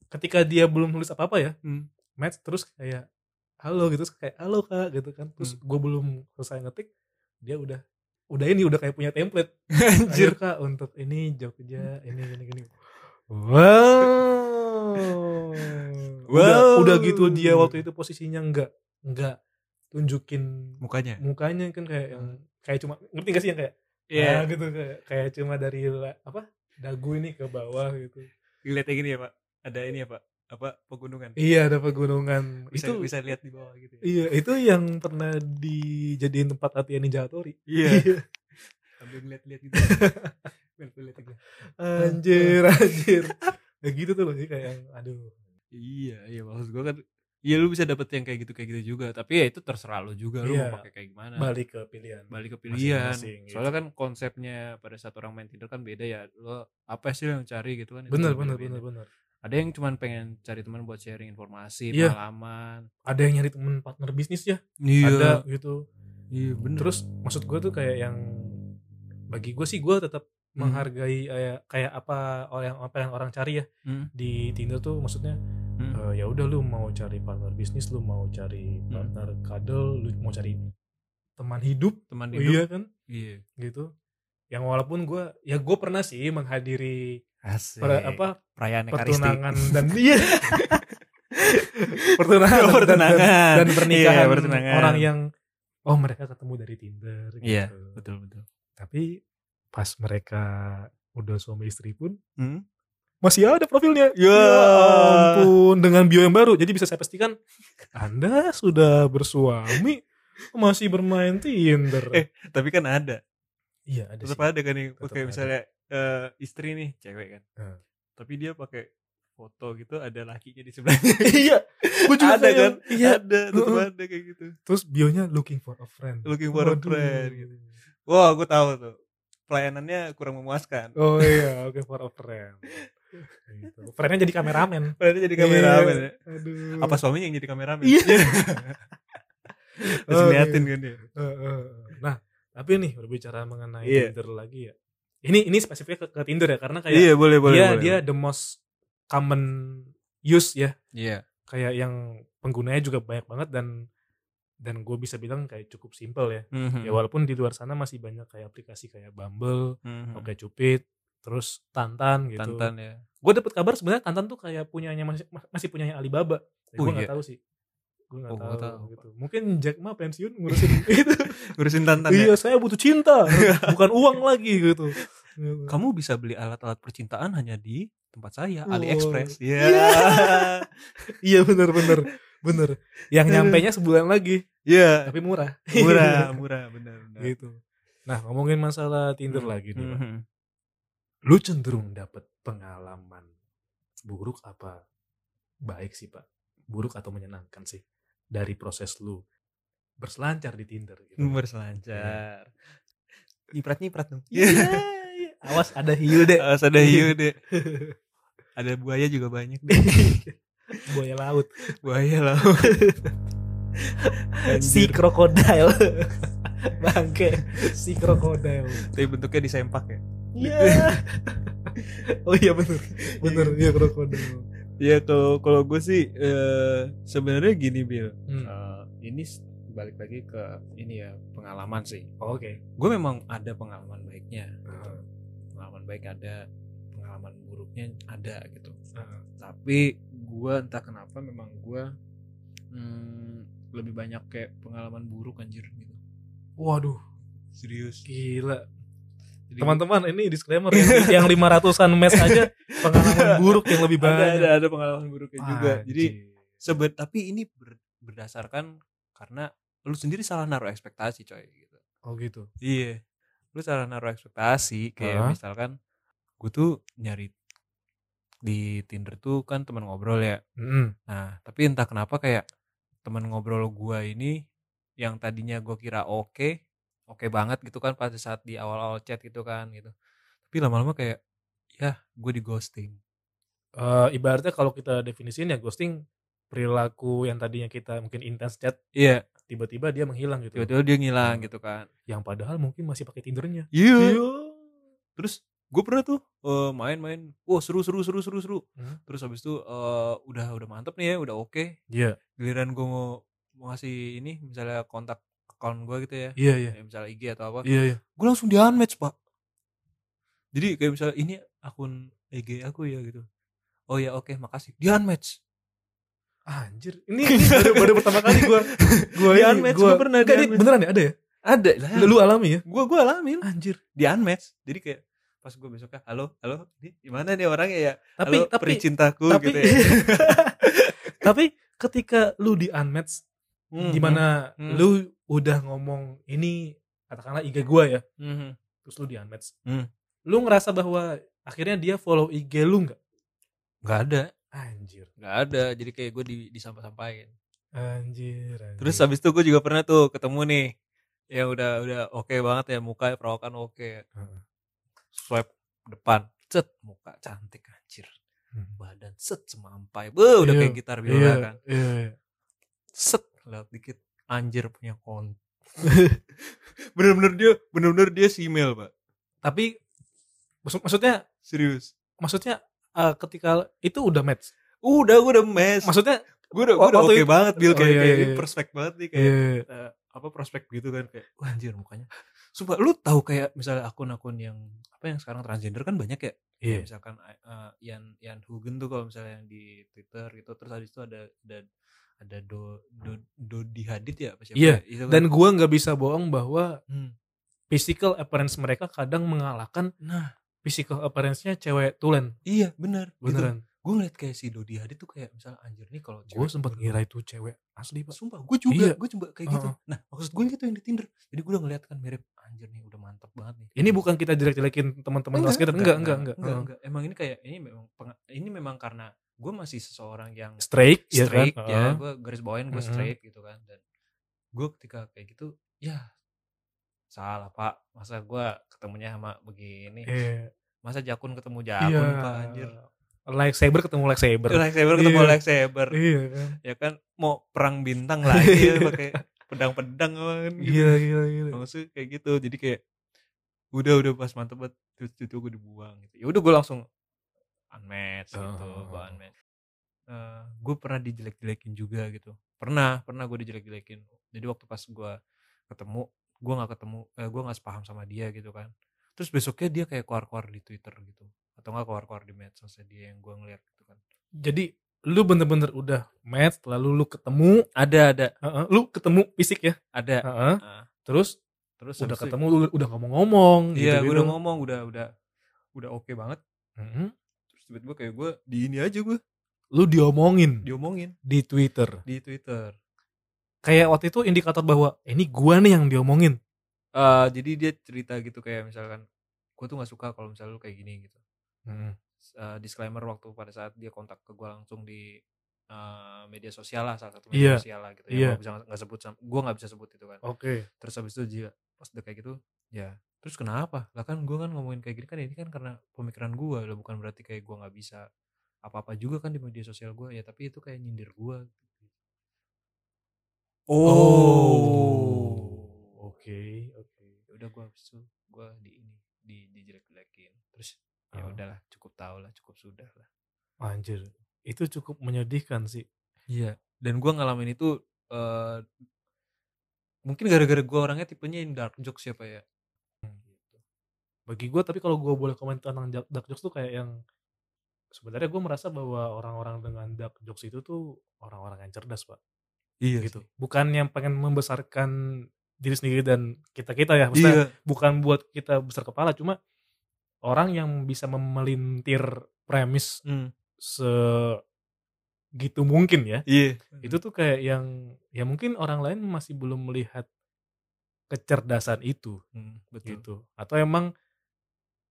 Ketika dia belum nulis apa-apa ya, Hmm. match terus kayak halo gitu, terus kayak halo kak gitu kan. Terus Hmm. gue belum selesai ngetik, dia udah udah ini udah kayak punya template. anjir Ayo kak untuk ini Jogja, ini gini gini. Wow. Udah, Wow. udah gitu dia waktu itu posisinya enggak enggak tunjukin mukanya mukanya kan kayak yang kayak cuma ngerti gak sih yang kayak iya Ah, gitu kayak kayak cuma dari apa dagu ini ke bawah gitu lihat yang ini ya pak ada ini ya pak apa pegunungan? Iya ada pegunungan. Bisa itu bisa lihat di bawah gitu ya? Iya itu yang pernah dijadiin tempat latihan ninja Hattori. Iya. *laughs* Sambil ngeliat-lihat gitu. *laughs* Ngeliat-lihat gitu. Anjir anjir. *laughs* Ya gitu tuh loh sih kayak yang aduh. Iya iya maksud gua kan Iya lu bisa dapet yang kayak gitu kayak gitu juga. Tapi ya itu terserah lu juga lu Iya. mau pakai kayak gimana. Balik ke pilihan. Balik ke pilihan. Masing-masing gitu. soalnya kan konsepnya pada saat orang main Tinder kan beda ya. Lo apa sih yang cari gitu kan bener bener bener bener ada yang cuman pengen cari teman buat sharing informasi Iya. pengalaman. Ada yang nyari temen partner bisnis ya. Iya. Ada gitu. Iya bener. Terus maksud gue tuh kayak yang bagi gue sih gue tetap Hmm. menghargai kayak kayak apa orang apa yang orang cari ya. Hmm, di Tinder tuh maksudnya hmm. Eh, ya udah lu mau cari partner bisnis lu mau cari Hmm. partner kadel lu mau cari teman hidup, teman iya hidup. kan? Iya. Gitu. Yang walaupun gue ya gue pernah sih menghadiri asik per- apa perayaan pertunangan dan iya *laughs* pertunangan, Oh, dan- pertunangan. dan, dan pernikahan Iya, pertunangan. orang yang oh mereka ketemu dari Tinder gitu. Iya, betul betul. Tapi pas mereka udah suami istri pun Hmm? masih ada profilnya. Ya. ampun, dengan bio yang baru. Jadi bisa saya pastikan Anda sudah bersuami masih bermain Tinder. Eh, Tapi kan ada, iya, ada tetap sih. ada kan yang ada. misalnya eh, istri nih cewek kan. Hmm. Tapi dia pakai foto gitu ada lakinya di sebelahnya. *laughs* *laughs* iya, gue juga ada kan? Iya. Ada, Heeh. ada kayak gitu. Terus bionya looking for a friend. Looking for a Waduh. friend, gitu. Wah, gue tahu tuh. Pelayanannya kurang memuaskan. Oh *laughs* iya, looking for a friend. gitu. Friendnya jadi kameramen. Pelayanannya jadi kameramen Iya. ya. Aduh. Apa suaminya yang jadi kameramen? Iya. Terus Oh, liatin iya. kan dia. Eh, eh. Nah, tapi nih berbicara mengenai Iya. Tinder lagi ya. Ini ini spesifiknya ke, ke Tinder ya karena kayak Iya, boleh, boleh. dia boleh. dia the most common use ya. Iya. Kayak yang penggunanya juga banyak banget dan dan gue bisa bilang kayak cukup simple ya. Mhm. Ya walaupun di luar sana masih banyak kayak aplikasi kayak Bumble, Mhm. Oke Cupid, terus Tantan gitu. Tantan ya. Gue dapet kabar sebenarnya Tantan tuh kayak punyanya masih masih punyanya Alibaba. Ya, Oh, gue nggak iya? tahu sih. Gue nggak Oh, tahu, gitu. Mungkin Jack Ma pensiun ngurusin *laughs* itu. Ngurusin Tantan iya, ya. saya butuh cinta, *laughs* bukan uang lagi gitu. Kamu bisa beli alat-alat percintaan hanya di tempat saya, Oh. AliExpress. Iya. Iya. *laughs* Iya bener bener bener. Yang nyampainya sebulan lagi, Iya. tapi murah. Murah, murah, benar, benar. gitu. Nah ngomongin masalah Tinder Hmm. lagi nih, Pak. Mhm. lu cenderung dapet pengalaman buruk apa baik sih pak? Buruk atau menyenangkan sih dari proses lu berselancar di Tinder gitu? *laughs* Berselancar. Nyiprat-nyiprat dong. Iya, iya. Awas ada hiu deh. Awas ada hiu *laughs* deh. Ada buaya juga banyak deh. *laughs* Buaya laut. Buaya lah. si krokodil. Bangke. Si krokodil. Tapi bentuknya disempak ya. Iya. oh iya bener. Bener iya krokodil. Ya kalau kalau gue sih eh, sebenarnya gini Bill. Hmm. Eh, ini balik lagi ke ini ya pengalaman sih. Oh, Oke. Gue memang ada pengalaman baiknya. gitu. Heeh. Pengalaman baik ada, pengalaman buruknya ada gitu. Heeh. Tapi gue entah kenapa memang gue hmm, lebih banyak kayak pengalaman buruk anjir gitu. Waduh, Serius. gila. Teman-teman ini disclaimer yang, yang 500-an mes aja *laughs* pengalaman buruk yang lebih ada, banyak. ada ada pengalaman buruknya juga. Jadi sebet tapi ini ber- berdasarkan karena lu sendiri salah naruh ekspektasi coy gitu. oh gitu. Iya. Lu salah naruh ekspektasi kayak Hah? misalkan gue tuh nyari di Tinder tuh kan teman ngobrol ya. Mm. Nah, tapi entah kenapa kayak teman ngobrol gua ini yang tadinya gua kira oke, oke banget gitu kan pada saat di awal-awal chat gitu kan gitu. Tapi lama-lama kayak ya gue di ghosting. Eh, ibaratnya kalau kita definisiin ya ghosting perilaku yang tadinya kita mungkin intens chat Iya, tiba-tiba dia menghilang gitu. tiba-tiba dia ngilang Hmm. gitu kan. Yang padahal mungkin masih pakai Tindernya. Iya. Terus gue pernah tuh eh, main-main, wah seru seru seru seru seru. Hmm. Terus habis itu eh, udah udah mantep nih ya, udah oke. Iya. Giliran gue mau mau ngasih ini misalnya kontak account gue gitu ya, Iya iya. ya, misalnya IG atau apa, Iya iya. gue langsung di unmatch pak. Jadi kayak misalnya ini akun IG aku ya gitu. Oh ya oke makasih. Di unmatch. Anjir, ini, ini *laughs* baru, baru pertama kali gua gua Di unmatch, gua pernah di unmatch. beneran ya ada ya? Ada lah. Lu, lu alami ya? Gue gue alamin Anjir. di unmatch. Jadi kayak pas gue besoknya halo halo ini gimana nih orangnya ya Tapi halo tapi cintaku tapi gitu ya *laughs* tapi ketika lu di unmatch Hmm, di mana hmm. lu udah ngomong ini katakanlah IG gua ya, hmm, hmm. terus lu di unmatch. Hmm. Lu ngerasa bahwa akhirnya dia follow IG lu nggak? nggak ada Anjir. nggak ada jadi kayak gue di disampah-sampahin Anjir. anjir. terus habis itu gue juga pernah tuh ketemu nih yang udah udah oke banget ya muka perawakan oke Heeh. swipe depan set muka cantik anjir Hmm. badan set semampai Beuh, udah Iya, kayak gitar biola Iya, kan iya, iya. set lihat dikit anjir punya kon *laughs* bener-bener dia bener-bener dia simel pak. Tapi maksud, maksudnya serius. maksudnya eh, ketika itu udah match. udah gue udah mes Maksudnya gue udah, gua udah oke itu- banget Bill Oh, kayak iya, kayak iya, iya. prospek banget nih kayak iya, eh, apa prospek gitu kan kayak wah anjir mukanya. Sumpah lu tahu kayak misalnya akun-akun yang apa yang sekarang transgender kan banyak ya? Kayak Iya. misalkan eh, Ian Ian Hugen tuh kalau misalnya yang di Twitter gitu terus habis itu ada ada ada do, do, Dodi Hadid ya apa siapa Iya, ya? Itu kan. Dan gua nggak bisa bohong bahwa Hmm. physical appearance mereka kadang mengalahkan nah physical appearance-nya cewek tulen. iya bener gitu. Beneran. gue ngeliat kayak si Dodi Hadid tuh kayak misalnya anjir nih kalau Gue sempat ngira itu cewek asli, Pak. sumpah gue juga Iya. gue coba kayak gitu Heeh. nah maksud gue gitu yang di Tinder jadi gue udah ngeliat kan mirip anjir nih udah mantep banget nih Ini bukan kita jelek-jelekin teman-teman kelas kita. Enggak, enggak, enggak. enggak, Heeh. enggak. emang ini kayak ini memang ini memang karena gue masih seseorang yang Straight, ya kan? straight ya Heeh. gue garis bawain gue straight gitu kan dan gue ketika kayak gitu ya salah pak masa gue ketemunya sama begini Iya. masa jakun ketemu jakun Iya. pak anjir Lightsaber ketemu lightsaber. lightsaber ketemu Iya. lightsaber Iya kan? ya kan mau perang bintang lagi ya *laughs* pakai pedang-pedang kan gitu. Gila, gila, gila. maksudnya kayak gitu jadi kayak udah udah pas mantep banget terus itu gue dibuang gitu ya udah gue langsung unmatch gitu Oh. gue unmatch gue pernah dijelek-jelekin juga gitu. Pernah pernah gue dijelek-jelekin. Jadi waktu pas gue ketemu gue nggak ketemu eh, gue nggak sepaham sama dia gitu kan. Terus besoknya dia kayak keluar-keluar di twitter gitu atau nggak keluar-keluar di medsosnya dia yang gue ngeliat gitu kan. Jadi lu bener-bener udah match, lalu lu ketemu, ada ada. Heeh, lu ketemu fisik ya, ada. Heeh. Ah, terus? Terus udah ketemu, lu udah ngomong-ngomong, iya gitu-gitu. udah ngomong udah udah udah oke banget. Mhm. terus tiba-tiba kayak gue di ini aja gue Lu diomongin diomongin di Twitter. di Twitter. Kayak waktu itu indikator bahwa "Eh, ini gua nih yang diomongin. Eh jadi dia cerita gitu kayak misalkan gue tuh nggak suka kalau misalnya lu kayak gini gitu. Mhm. Eh, disclaimer waktu pada saat dia kontak ke gue langsung di eh, media sosial lah salah satu Iya, media sosial lah gitu. iya. Ya, bisa nggak sebut gue nggak bisa sebut itu kan. Oke. Terus habis itu dia pas udah kayak gitu ya terus kenapa lah kan gue kan ngomongin kayak gini kan ini kan karena pemikiran gue lah bukan berarti kayak gue nggak bisa apa-apa juga kan di media sosial gue ya tapi itu kayak nyindir gue Oh. Oke, oke. Ya udah gue habis itu gue di ini di dijelek-jelekin terus ya Ah. udahlah cukup tahu lah cukup sudah lah Anjir. Itu cukup menyedihkan sih. iya dan gue ngalamin itu eh mungkin gara-gara gue orangnya tipenya yang dark jokes siapa ya gitu. Bagi gua tapi kalau gua boleh komen tentang dark jokes tuh kayak yang sebenarnya gue merasa bahwa orang-orang dengan dark jokes itu tuh orang-orang yang cerdas, Pak. iya gitu. Bukan yang pengen membesarkan diri sendiri dan kita-kita ya. iya Maksudnya bukan buat kita besar kepala, cuma orang yang bisa memelintir premis Hmm, segitu mungkin ya. iya Itu tuh kayak yang ya mungkin orang lain masih belum melihat kecerdasan itu Hmm, betul gitu. Atau emang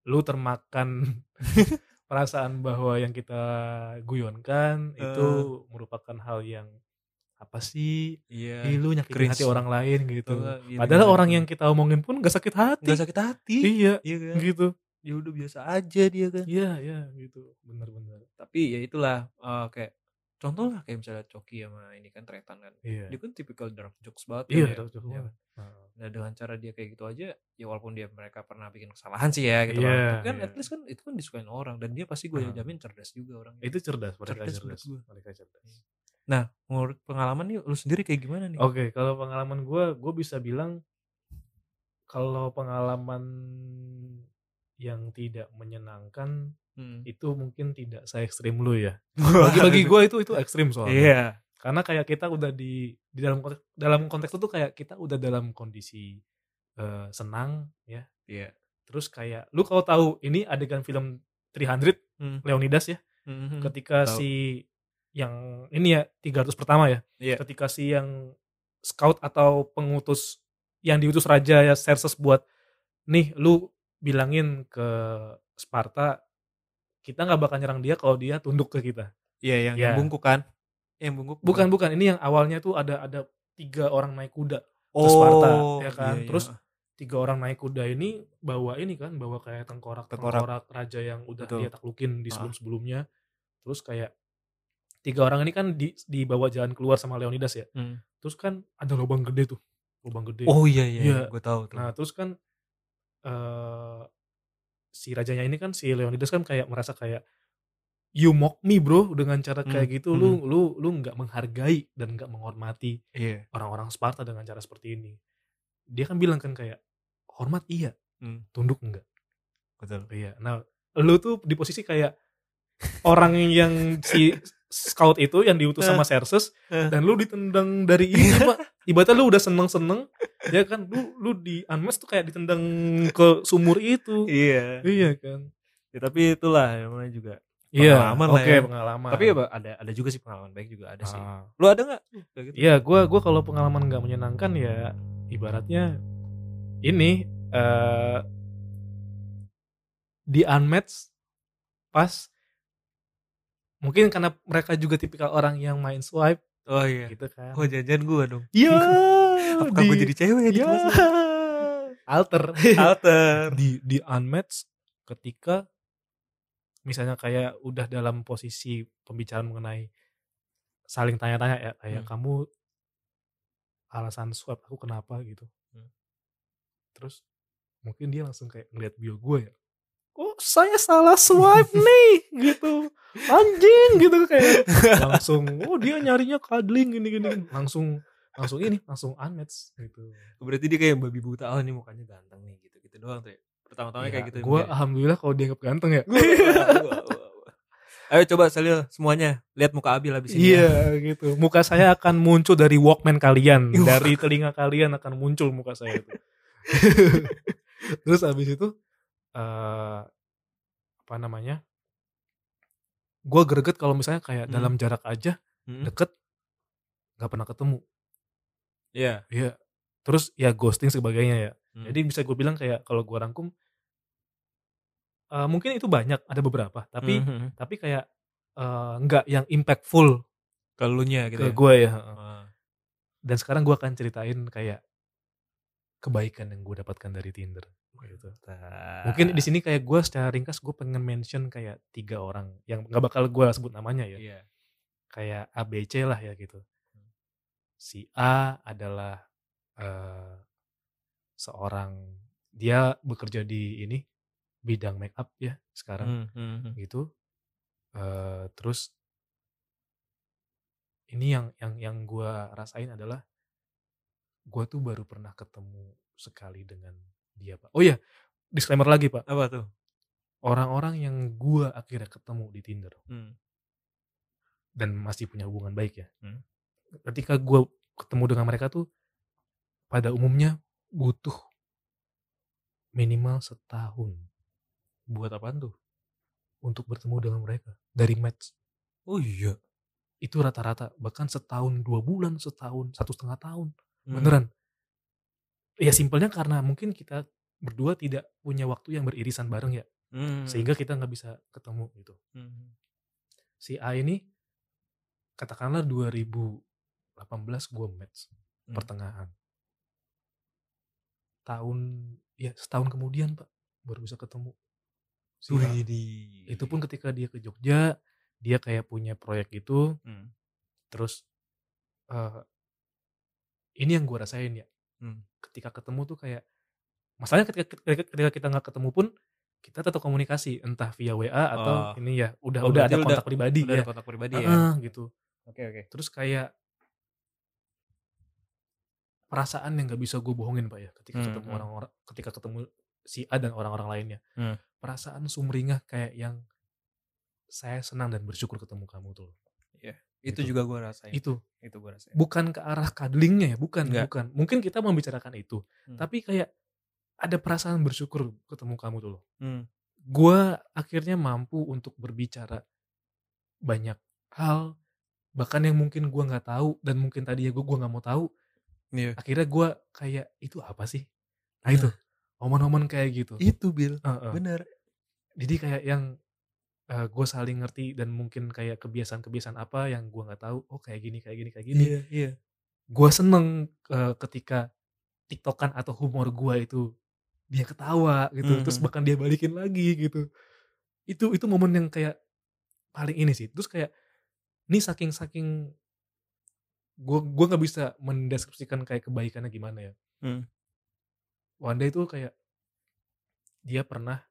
lu termakan *laughs* perasaan bahwa yang kita guyonkan itu Eh. merupakan hal yang apa sih? iya Ih, lu nyakitin cringe. hati orang lain gitu. Nggak, iya, Padahal gimana orang tuh? yang kita omongin pun gak sakit hati. nggak sakit hati Iya, iya kan gitu. ya udah biasa aja dia kan Iya, iya gitu. Bener-bener. tapi ya itulah eh, kayak contoh lah kayak misalnya Coki sama ini kan Tretan kan Iya. dia kan tipikal dark jokes banget Iya, kan ya. dark jokes Iya banget. kan? Nah, dengan cara dia kayak gitu aja ya walaupun dia mereka pernah bikin kesalahan sih ya gitu Iya, kan. Kan iya. at least kan itu kan disukain orang dan dia pasti gue Ah. jamin cerdas juga orangnya. itu cerdas, mereka Cerdas cerdas. gua. Mereka cerdas. Nah, menurut pengalaman nih lu sendiri kayak gimana nih? Oke, kalau pengalaman gue, gue bisa bilang kalau pengalaman yang tidak menyenangkan Hmm. itu mungkin tidak se ekstrim lu ya. *laughs* Bagi bagi gue itu itu ekstrim soalnya. Iya. Karena kayak kita udah di di dalam konteks, dalam konteks itu kayak kita udah dalam kondisi eh, senang ya. Iya. Terus kayak lu kalau tahu ini adegan film 300 Hmm. Leonidas ya, Mhm. ketika tahu. si yang ini ya 300 pertama ya. Iya. ketika si yang scout atau pengutus yang diutus raja ya Xerxes buat nih lu bilangin ke Sparta kita nggak bakal nyerang dia kalau dia tunduk ke kita Iya, yang, Ya. yang bungkuk kan? Yang bungkuk. bukan bukan ini yang awalnya tuh ada ada tiga orang naik kuda Oh, ke Sparta, ya kan? iya, iya. Terus tiga orang naik kuda ini bawa ini kan bawa kayak tengkorak tengkorak, Tengkorak. raja yang udah Betul. dia taklukin di sebelum sebelumnya terus kayak tiga orang ini kan di dibawa jalan keluar sama Leonidas ya Hmm. terus kan ada lubang gede tuh lubang gede Oh iya iya, Iya. gue tahu tuh. Nah terus kan eh si rajanya ini kan si Leonidas kan kayak merasa kayak you mock me bro dengan cara kayak Hmm, gitu lu lu lu nggak menghargai dan nggak menghormati Iya. orang-orang Sparta dengan cara seperti ini. Dia kan bilang kan kayak hormat iya, Hmm. tunduk enggak. Betul. Iya. Nah lu tuh di posisi kayak orang yang si scout itu yang diutus sama Serses Eh. dan lu ditendang dari ini *laughs* pak. Ibaratnya lu udah seneng seneng ya kan? Lu lu di unmatch tuh kayak ditendang ke sumur itu. Iya. Iya kan? Ya, tapi itulah namanya juga iya Pengalaman oke lah ya. pengalaman. Tapi ya ada ada juga sih pengalaman baik juga ada sih. Ah. lu ada nggak? Gitu? Iya, gue gua kalau pengalaman nggak menyenangkan ya ibaratnya ini eh di unmatch pas mungkin karena mereka juga tipikal orang yang main swipe. Oh iya. Gitu kan. oh jajan gua dong. Iya. *laughs* apakah gua jadi cewek ya di *laughs* alter. Alter. Di di unmatch ketika misalnya kayak udah dalam posisi pembicaraan mengenai saling tanya-tanya ya kayak Hmm. kamu alasan swab aku kenapa gitu. Hmm. terus mungkin dia langsung kayak ngeliat bio gue ya oh saya salah swipe *laughs* nih? Gitu. Anjing gitu kayak. Langsung oh dia nyarinya cuddling gini gini langsung langsung ini langsung unmatch gitu. Berarti dia kayak babi buta oh ini mukanya ganteng nih gitu gitu doang tuh ya pertama-tama kayak gitu gue alhamdulillah kalau dianggap ganteng ya. Ayo coba Salil semuanya. Lihat muka Abil habis ini ya. Iya gitu. Muka saya akan muncul dari Walkman kalian, dari telinga kalian akan muncul muka saya *laughs* itu. Terus habis itu eh apa namanya? Gua greget kalau misalnya kayak Hmm. dalam jarak aja Hmm. deket nggak pernah ketemu. Iya. Iya. Terus ya ghosting sebagainya ya. Hmm. Jadi bisa gue bilang kayak kalau gua rangkum eh, mungkin itu banyak ada beberapa tapi Mhm. tapi kayak eh, nggak yang impactful kalau lu nya gitu ke ya. gue ya. Ah. dan sekarang gue akan ceritain kayak kebaikan yang gue dapatkan dari Tinder gitu. Mungkin di sini kayak gue secara ringkas gue pengen mention kayak tiga orang yang nggak bakal gue sebut namanya ya, Iya. kayak ABC lah ya gitu. Si A adalah eh, seorang dia bekerja di ini bidang make up ya sekarang Hmm, hmm, hmm. gitu. Eh, terus ini yang yang yang gue rasain adalah gue tuh baru pernah ketemu sekali dengan dia pak. Oh iya disclaimer lagi pak. Apa tuh? Orang-orang yang gue akhirnya ketemu di Tinder Hmm. dan masih punya hubungan baik ya. Hmm. Ketika gue ketemu dengan mereka tuh pada umumnya butuh minimal setahun Buat apaan tuh? untuk bertemu dengan mereka dari match Oh iya. itu rata-rata bahkan setahun dua bulan setahun satu setengah tahun Hmm. beneran ya simpelnya karena mungkin kita berdua tidak punya waktu yang beririsan bareng ya Hmm. sehingga kita nggak bisa ketemu gitu Hmm. si A ini katakanlah 2018 gue match Hmm. pertengahan tahun ya setahun kemudian pak baru bisa ketemu si A. Itu pun ketika dia ke Jogja dia kayak punya proyek gitu Hmm. terus eh ini yang gue rasain ya Hmm. ketika ketemu tuh kayak masalahnya ketika ketika, ketika kita nggak ketemu pun kita tetap komunikasi entah via WA atau Oh. ini ya udah Oh, udah ada udah- kontak pribadi Udah ya ada kontak pribadi ya. Heeh, gitu Oke oke. terus kayak perasaan yang nggak bisa gue bohongin pak ya ketika Hmm, ketemu hmm. orang-orang ketika ketemu si A dan orang-orang lainnya Hmm. perasaan sumringah kayak yang saya senang dan bersyukur ketemu kamu tuh Itu Gitu. juga gua rasain. itu Itu gua rasain. bukan ke arah cuddlingnya ya bukan Nggak. bukan mungkin kita membicarakan itu Hmm. tapi kayak ada perasaan bersyukur ketemu kamu tuh loh Hmm. gue akhirnya mampu untuk berbicara banyak hal bahkan yang mungkin gue nggak tahu dan mungkin tadi ya gue gua nggak mau tahu Iya. akhirnya gue kayak itu apa sih nah itu momen-momen kayak gitu Itu Bil. Heeh. Bener. jadi kayak yang gue saling ngerti dan mungkin kayak kebiasaan-kebiasaan apa yang gue nggak tahu oh kayak gini kayak gini kayak gini Iya, iya. gue seneng eh, ketika tiktokan atau humor gue itu dia ketawa gitu terus Mhm. bahkan dia balikin lagi gitu itu itu momen yang kayak paling ini sih terus kayak ini saking saking gue gue nggak bisa mendeskripsikan kayak kebaikannya gimana ya Hmm. Wanda itu kayak dia pernah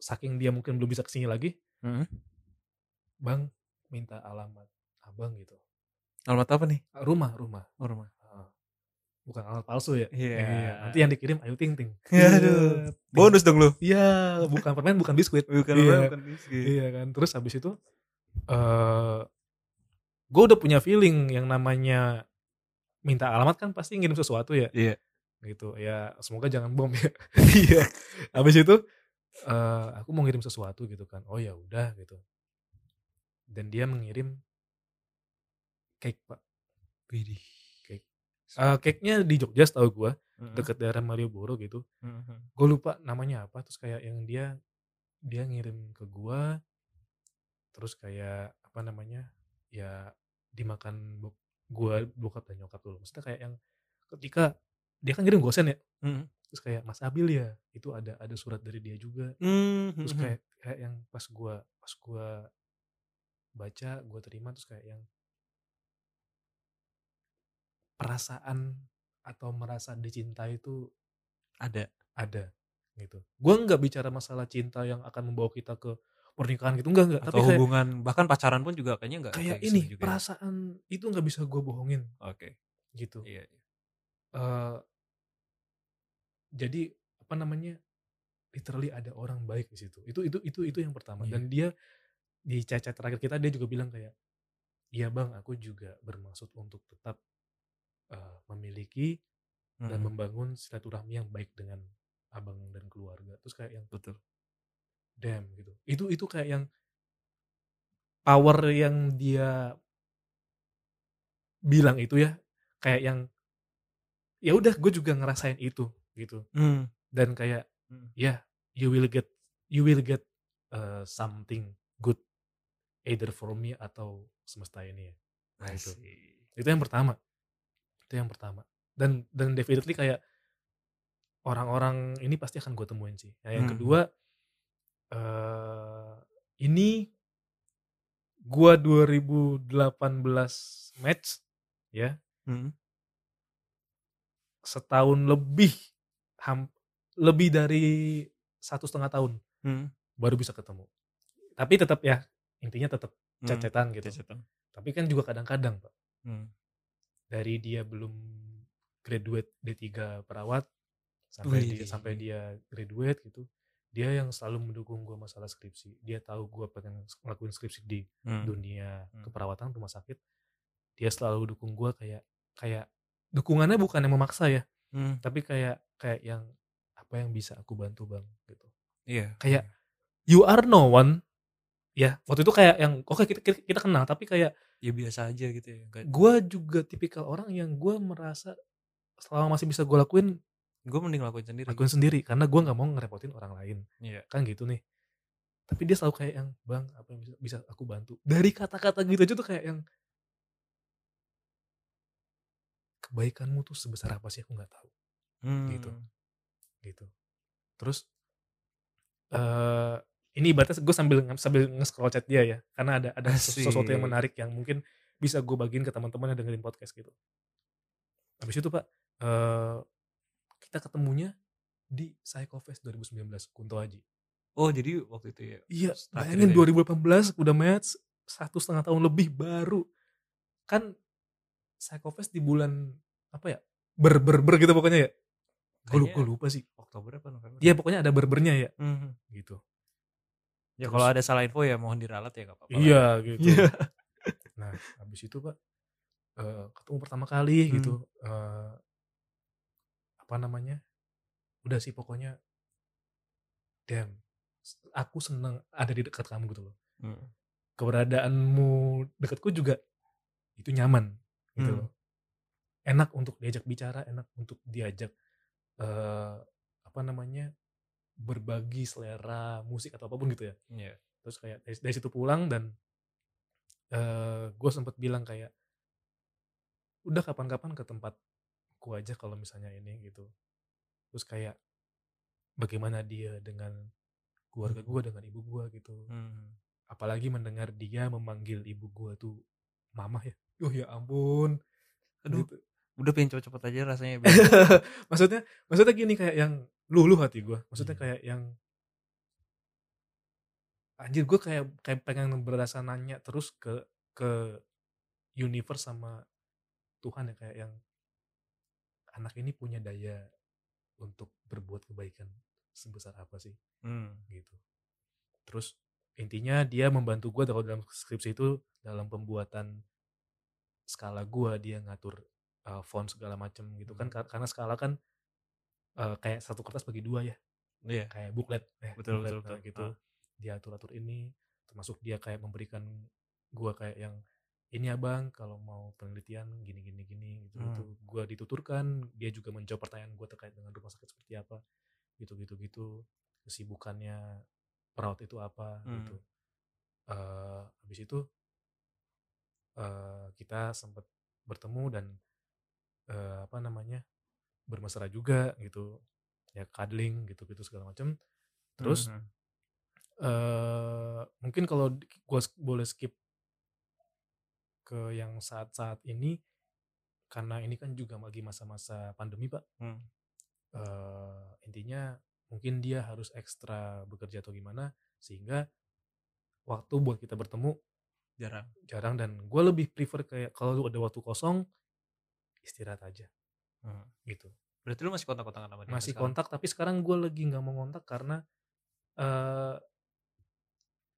saking dia mungkin belum bisa ke sini lagi Hmm. bang minta alamat abang gitu Alamat apa nih? rumah rumah Oh, rumah. bukan alamat palsu ya Iya. nanti yang dikirim Ayu Ting Ting *laughs* Aduh. Bonus dong lu. iya bukan permen bukan biskuit Bukan Iya. bukan biskuit. iya kan terus habis itu eh gue udah punya feeling yang namanya minta alamat kan pasti ngirim sesuatu ya Iya. gitu ya semoga jangan bom ya *laughs* iya habis itu eh aku mau ngirim sesuatu gitu kan oh ya udah gitu dan dia mengirim cake pak Widih. Cake. Eh cake-nya di Jogja tahu gue Heeh. deket daerah Malioboro gitu Heeh. gue lupa namanya apa terus kayak yang dia dia ngirim ke gua terus kayak apa namanya ya dimakan bok gua bokap dan nyokap dulu maksudnya kayak yang ketika dia kan ngirim gosen ya Heeh. Terus kayak Mas Abil ya itu ada ada surat dari dia juga Hmm, terus hmm, kayak kayak yang pas gua pas gua baca gua terima terus kayak yang perasaan atau merasa dicintai itu ada ada gitu. Gue nggak bicara masalah cinta yang akan membawa kita ke pernikahan gitu enggak enggak. atau Tapi kayak, hubungan bahkan pacaran pun juga kayaknya nggak kayak kayak ini gitu juga ya. perasaan itu nggak bisa gue bohongin Oke. gitu. Iya. iya. Eh, jadi apa namanya literally ada orang baik di situ. Itu itu itu itu yang pertama. Iya. Dan dia di cacat terakhir kita dia juga bilang kayak, iya bang aku juga bermaksud untuk tetap eh, memiliki dan Mm-mm. membangun silaturahmi yang baik dengan abang dan keluarga. Terus kayak yang betul. damn gitu itu itu kayak yang power yang dia bilang itu ya kayak yang ya udah gue juga ngerasain itu gitu Hmm. dan kayak Hmm. ya you will get you will get uh, something good either from me atau semesta ini ya nah itu yang pertama itu yang pertama dan dan definitely kayak orang-orang ini pasti akan gue temuin sih nah, yang Hmm. kedua eh ini gua 2018 match ya Hmm. setahun lebih ham- lebih dari satu setengah tahun Hmm. baru bisa ketemu tapi tetap ya intinya tetap Hmm. cecetan gitu Cecetan. tapi kan juga kadang-kadang pak Hmm. dari dia belum graduate D3 perawat sampai Wih. dia sampai dia graduate gitu dia yang selalu mendukung gue masalah skripsi dia tahu gue pengen ngelakuin skripsi di Hmm. dunia Hmm. keperawatan rumah sakit dia selalu dukung gue kayak kayak dukungannya bukan yang memaksa ya Hmm. tapi kayak kayak yang apa yang bisa aku bantu bang gitu Iya. Kayak- you are no one ya waktu itu kayak yang oke kita, kita kita kenal tapi kayak ya biasa aja gitu ya. Kayak gue juga tipikal orang yang gue merasa selama masih bisa gue lakuin gue mending lakuin sendiri. lakuin sendiri karena gue nggak mau ngerepotin orang lain Iya. kan gitu nih tapi dia selalu kayak yang bang apa yang bisa, bisa aku bantu dari kata-kata gitu aja tuh kayak yang kebaikanmu tuh sebesar apa sih aku nggak tahu Hmm. Gitu. gitu terus eh ini ibaratnya gue sambil sambil nge-scroll chat dia ya karena ada ada Asik. sesuatu yang menarik yang mungkin bisa gue bagiin ke teman-teman yang dengerin podcast gitu habis itu pak eh kita ketemunya di Psychofest 2019 Kunto Aji Oh jadi waktu itu ya. iya bayangin itu ya. 2018 udah match satu setengah tahun lebih baru kan Psychofest di bulan apa ya ber ber ber gitu pokoknya ya gue Kayaknya lupa sih Oktober apa November? Iya pokoknya ada berbernya ya Hmm. gitu. Ya kalau ada salah info ya mohon diralat ya gak apa-apa. lah. Iya gitu. Iya. Nah habis itu pak eh, ketemu pertama kali Hmm. gitu. eh, apa namanya? Udah sih pokoknya. Damn. Aku seneng ada di dekat kamu gitu loh. Hmm. Keberadaanmu dekatku juga itu nyaman gitu Hmm. loh. Enak untuk diajak bicara, enak untuk diajak eh apa namanya? berbagi selera musik atau apa pun gitu ya. Iya. terus kayak dari, dari situ pulang dan eh gue sempet bilang kayak udah kapan-kapan ke tempatku aja kalau misalnya ini gitu terus kayak bagaimana dia dengan keluarga gue dengan ibu gue gitu Hmm. apalagi mendengar dia memanggil ibu gue tuh mama ya oh ya ampun Aduh. Gitu. Udah pengen cepet-cepet aja rasanya. *laughs* maksudnya maksudnya gini kayak yang luluh hati gue maksudnya Hmm. kayak yang anjir gue kayak kayak pengen berasa nanya terus ke ke universe sama Tuhan ya kayak yang anak ini punya daya untuk berbuat kebaikan sebesar apa sih Hmm. gitu terus intinya dia membantu gue kalau dalam skripsi itu dalam pembuatan skala gue dia ngatur uh, font segala macem gitu kan Kar- karena skala kan uh, kayak satu kertas bagi dua ya Iya. kayak booklet eh, Betul, booklet, betul, nah, betul. gitu Ah. dia atur atur ini termasuk dia kayak memberikan gua kayak yang ini ya bang kalau mau penelitian gini gini gini gitu gitu Hmm. gua dituturkan dia juga menjawab pertanyaan gua terkait dengan rumah sakit seperti apa gitu gitu gitu kesibukannya perawat itu apa Hmm. gitu Eh, habis itu eh, kita sempat bertemu dan eh, apa namanya bermesra juga gitu ya cuddling gitu gitu segala macam terus Mhm. eh mungkin kalau sk- boleh skip ke yang saat-saat ini karena ini kan juga lagi masa-masa pandemi pak Hmm. eh intinya mungkin dia harus ekstra bekerja atau gimana sehingga waktu buat kita bertemu jarang. jarang dan gue lebih prefer kayak kalau lu ada waktu kosong istirahat aja Hmm. gitu Berarti lu masih kontak-kontakan sama dia? masih sekarang? kontak tapi sekarang gue lagi nggak mau kontak karena eh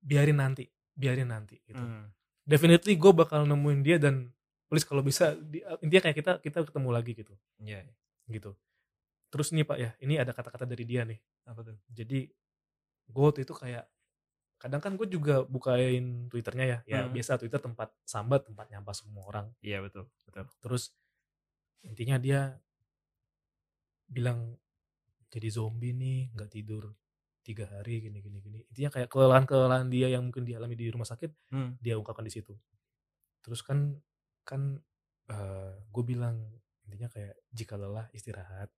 biarin nanti biarin nanti gitu Hmm. definitely gue bakal nemuin dia dan please kalau bisa di- intinya kayak kita kita ketemu lagi gitu Iya. gitu terus nih pak ya ini ada kata-kata dari dia nih Apa tuh? jadi gue waktu itu kayak kadang kan gue juga bukain twitternya ya ya Hmm. biasa twitter tempat sambat tempat nyampah semua orang Iya betul, betul. terus intinya dia bilang jadi zombie nih nggak tidur tiga hari gini gini gini intinya kayak kelelahan kelelahan dia yang mungkin dialami di rumah sakit Hmm. dia ungkapkan di situ terus kan kan gue bilang intinya kayak jika lelah istirahat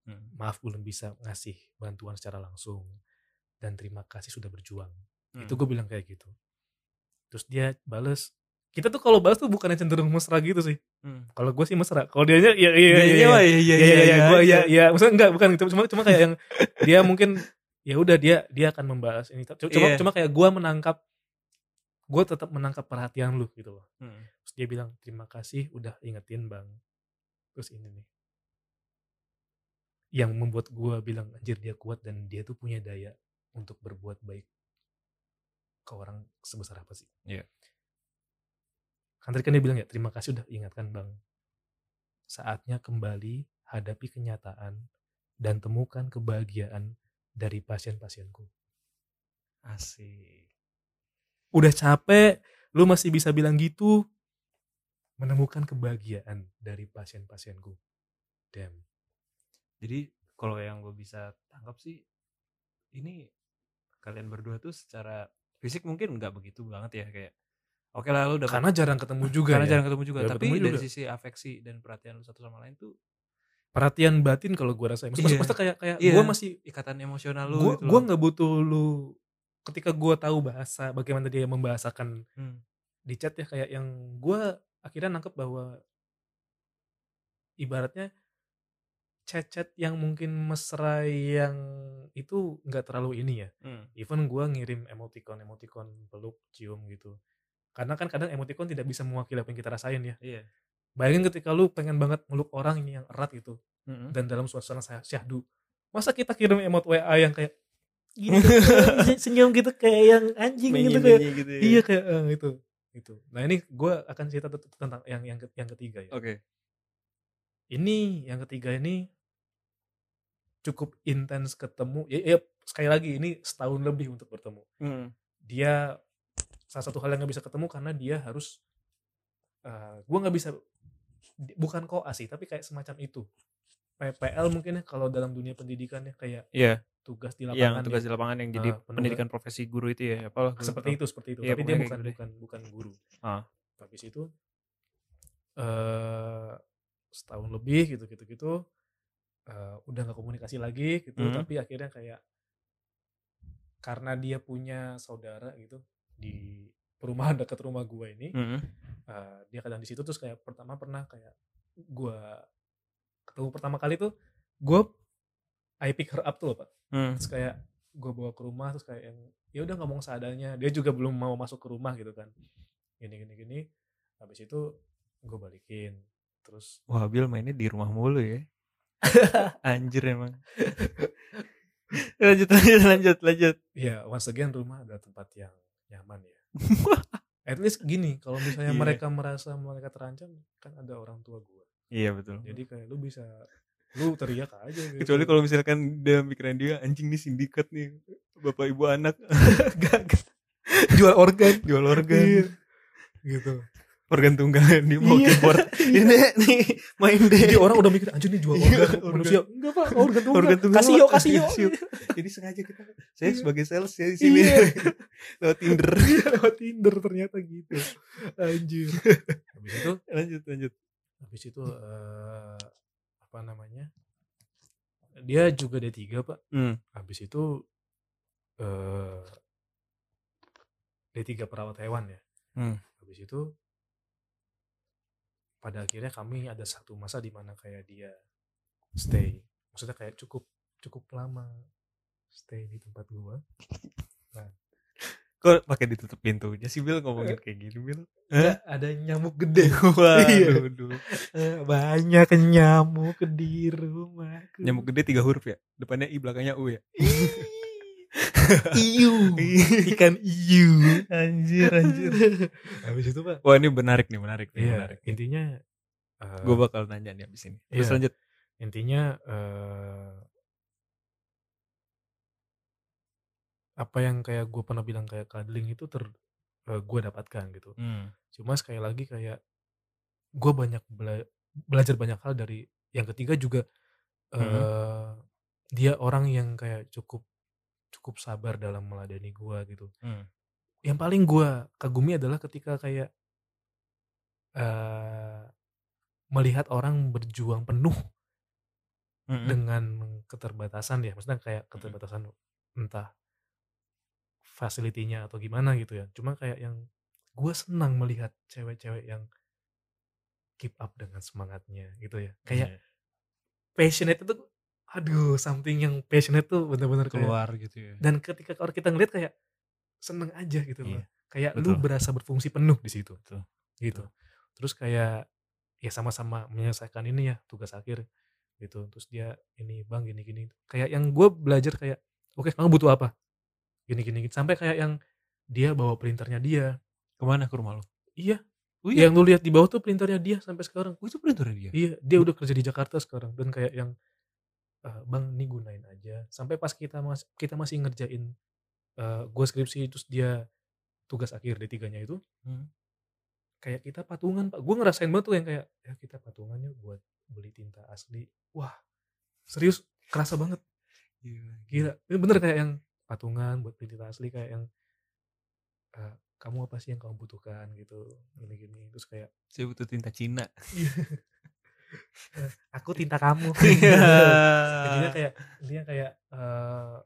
Hmm. maaf belum bisa ngasih bantuan secara langsung dan terima kasih sudah berjuang Hmm. itu gue bilang kayak gitu. Terus dia bales kita tuh kalau balas tuh bukannya cenderung mesra gitu sih. Hmm. kalau gue sih mesra kalau dia nya ya iya iya iya. iya iya iya gue ya ya maksudnya enggak bukan gitu cuma cuma kayak yang dia mungkin ya udah dia dia akan membahas ini. Cuma Iya. cuma kayak gue menangkap gue tetap menangkap perhatian lu gitu loh. Hmm. terus dia bilang terima kasih udah ingetin bang. Terus ini nih. Yang membuat gue bilang anjir dia kuat dan dia tuh punya daya untuk berbuat baik ke orang sebesar apa sih? Iya. kan tadi kan dia bilang ya terima kasih udah ingatkan bang. Saatnya kembali hadapi kenyataan dan temukan kebahagiaan dari pasien-pasienku. Asik. udah capek lu masih bisa bilang gitu. Menemukan kebahagiaan dari pasien-pasienku. Damn. Jadi kalau yang gue bisa tangkap sih ini kalian berdua tuh secara fisik mungkin nggak begitu banget ya kayak oke lah lu udah karena jarang ketemu *laughs* juga karena ya. jarang ketemu juga Jarang tapi ketemu dari juga. sisi afeksi dan perhatian lu satu sama lain tuh perhatian batin kalau gue rasain maksudnya, Iya. maksudnya kayak kayak Iya. gue masih ikatan emosional lu gue gitu gue nggak butuh lu ketika gue tahu bahasa bagaimana dia membahasakan Hmm. di chat ya kayak yang gue akhirnya nangkep bahwa ibaratnya chat-chat yang mungkin mesra yang itu nggak terlalu ini ya Hmm. even gue ngirim emoticon emoticon peluk cium gitu karena kan kadang emoticon tidak bisa mewakili apa yang kita rasain ya Iya. bayangin ketika lu pengen banget meluk orang ini yang erat gitu Mm-mm. dan dalam suasana sy- syahdu masa kita kirim emot WA yang kayak gitu, *laughs* senyum gitu kayak yang anjing gitu kayak gitu ya. iya kayak eh, itu itu nah ini gue akan cerita tentang yang yang yang ketiga ya Oke. ini yang ketiga ini cukup intens ketemu ya, ya sekali lagi ini setahun lebih untuk bertemu Hmm. dia salah satu hal yang nggak bisa ketemu karena dia harus gue nggak bisa bukan koas sih tapi kayak semacam itu PPL mungkin ya kalau dalam dunia pendidikan ya kayak Iya, tugas di yang lapangan tugas ya. di lapangan yang jadi penugas. pendidikan profesi guru itu ya, apa? seperti itu seperti itu Iya, tapi dia bukan gitu bukan bukan guru Ah. habis itu eh setahun lebih gitu gitu gitu eh, udah nggak komunikasi lagi gitu Hmm. tapi akhirnya kayak karena dia punya saudara gitu di perumahan *laughs* dekat rumah gue ini Mm-mm. eh, dia kadang di situ terus kayak pertama pernah kayak gue ketemu pertama kali tuh gue I pick her up tuh loh pak Hmm. terus kayak gue bawa ke rumah terus kayak yang ya udah ngomong seadanya dia juga belum mau masuk ke rumah gitu kan gini gini gini habis itu gue balikin terus Wah, Bill mainnya di rumah mulu ya. *laughs* Anjir emang. *laughs* lanjut lanjut lanjut lanjut. ya once again rumah adalah tempat yang nyaman ya *laughs* at least gini kalau misalnya Iya. mereka merasa mereka terancam kan ada orang tua gua Iya betul. jadi kayak lu bisa lu teriak aja gitu. Kecuali kalau misalkan dia pikiran dia anjing nih sindikat nih bapak ibu anak jual organ jual organ Iya. gitu organ tunggal di mau Iya. keyboard. *laughs* Ini nih main deh. Jadi orang udah mikir anjir nih jual Iya, organ organ. manusia. Enggak pak. Organ tunggal organ tunggal. Kasih yo Pak. kasih yo jadi sengaja kita saya Iya. sebagai sales ya di sini. Iya. *laughs* lewat Tinder. Iya, lewat Tinder ternyata gitu. Anjir. Habis itu? Lanjut lanjut. Habis itu eh, apa namanya? Dia juga D3 pak. Hmm. habis itu eh D3 perawat hewan ya. Hmm. habis itu pada akhirnya kami ada satu masa di mana kayak dia stay. Maksudnya kayak cukup cukup lama stay di tempat gua. Kok pakai ditutup pintunya sih Bill ngomongin kayak gini Bill Nggak, ada nyamuk gede. *laughs* Waduh. Duh. Eh, banyak nyamuk di rumahku nyamuk gede tiga huruf ya? Depannya i belakangnya u ya iu. Ikan iu. Anjir anjir. Habis itu pak. Wah ini menarik nih menarik nih iya menarik intinya eh, gue bakal nanya nih abis ini. Terus Iya. lanjut. Intinya eh, apa yang kayak gue pernah bilang kayak cuddling itu ter gue dapatkan gitu. Hmm. cuma sekali lagi kayak gue banyak bela- belajar banyak hal dari yang ketiga juga eh dia orang yang kayak cukup cukup sabar dalam meladeni gue gitu Hmm. yang paling gue kagumi adalah ketika kayak eh melihat orang berjuang penuh Mm-mm. dengan keterbatasan ya maksudnya kayak keterbatasan entah fasilitinya atau gimana gitu ya cuma kayak yang gue senang melihat cewek-cewek yang keep up dengan semangatnya gitu ya kayak Iya. passionate itu aduh something yang passionate tuh bener-bener kayak keluar gitu ya. Dan ketika orang kita ngeliat kayak seneng aja gitu loh. Iya, kayak lu betul. berasa berfungsi penuh di situ. Betul, gitu. terus kayak ya sama-sama menyelesaikan ini ya tugas akhir gitu. Terus dia ini bang gini gini. Kayak yang gue belajar kayak oke kamu butuh apa? Gini gini, gini. sampai kayak yang dia bawa printernya dia. Ke mana ke rumah lu? Iya. Oh iya? Yang lu lihat di bawah tuh printernya dia sampai sekarang. Oh, itu printernya dia? Iya dia udah kerja di Jakarta sekarang. Dan kayak yang "Ah, bang ini gunain aja. Sampai pas kita mas kita masih ngerjain eh gue skripsi terus dia tugas akhir D 3 nya itu Hmm. kayak kita patungan pak. Gue ngerasain banget tuh yang kayak ya kita patungannya buat beli tinta asli. Wah serius kerasa banget. Gila, gila. Ini bener kayak yang patungan buat beli tinta asli kayak yang eh, kamu apa sih yang kamu butuhkan? gitu gini gini terus kayak saya butuh tinta Cina *laughs* aku tinta kamu. *laughs* Iya. intinya kayak intinya kayak eh,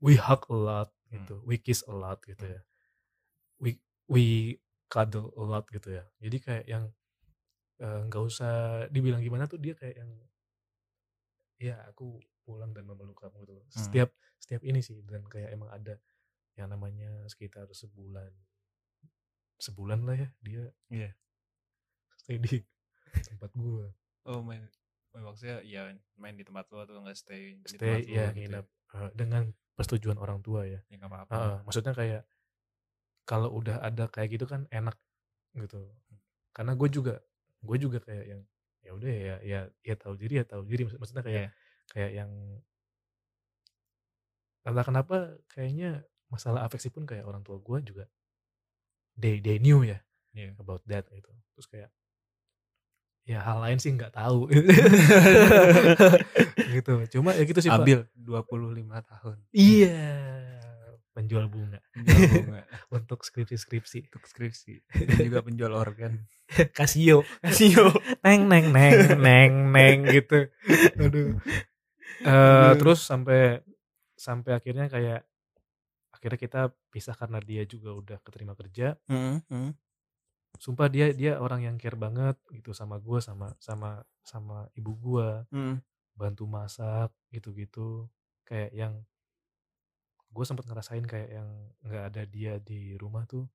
we hug a lot gitu. We kiss a lot gitu ya. We we cuddle a lot gitu ya. Jadi kayak yang eh, nggak usah dibilang gimana tuh dia kayak yang ya aku pulang dan memeluk kamu gitu Hmm. setiap setiap ini sih. Dan kayak emang ada yang namanya sekitar sebulan sebulan lah ya dia Iya. stay di *laughs* tempat gua oh main main maksudnya ya main di tempat lu atau enggak stay di stay tempat lu ya gitu nginep eh, dengan persetujuan orang tua ya. Ya nggak apa-apa. Heeh, maksudnya kayak kalau udah ada kayak gitu kan enak gitu. Karena gue juga gue juga kayak yang ya udah ya ya ya tahu diri ya tahu diri. Maksud- maksudnya kayak Iya. kayak yang entah kenapa kayaknya masalah afeksi pun kayak orang tua gue juga they they knew ya Iya. about that gitu. Terus kayak ya hal lain sih nggak tahu. *laughs* Gitu. Cuma ya gitu sih Pak. Abil 25 tahun. Iya. Penjual bunga. Penjual bunga. *laughs* Untuk skripsi-skripsi. Untuk skripsi. Dan juga penjual organ. *laughs* Casio. Casio. Neng neng neng neng neng gitu. Aduh. Aduh. terus sampai sampai akhirnya kayak akhirnya kita pisah karena dia juga udah keterima kerja sumpah dia dia orang yang care banget gitu sama gue sama sama sama ibu gue bantu masak gitu-gitu. Kayak yang gue sempat ngerasain kayak yang nggak ada dia di rumah tuh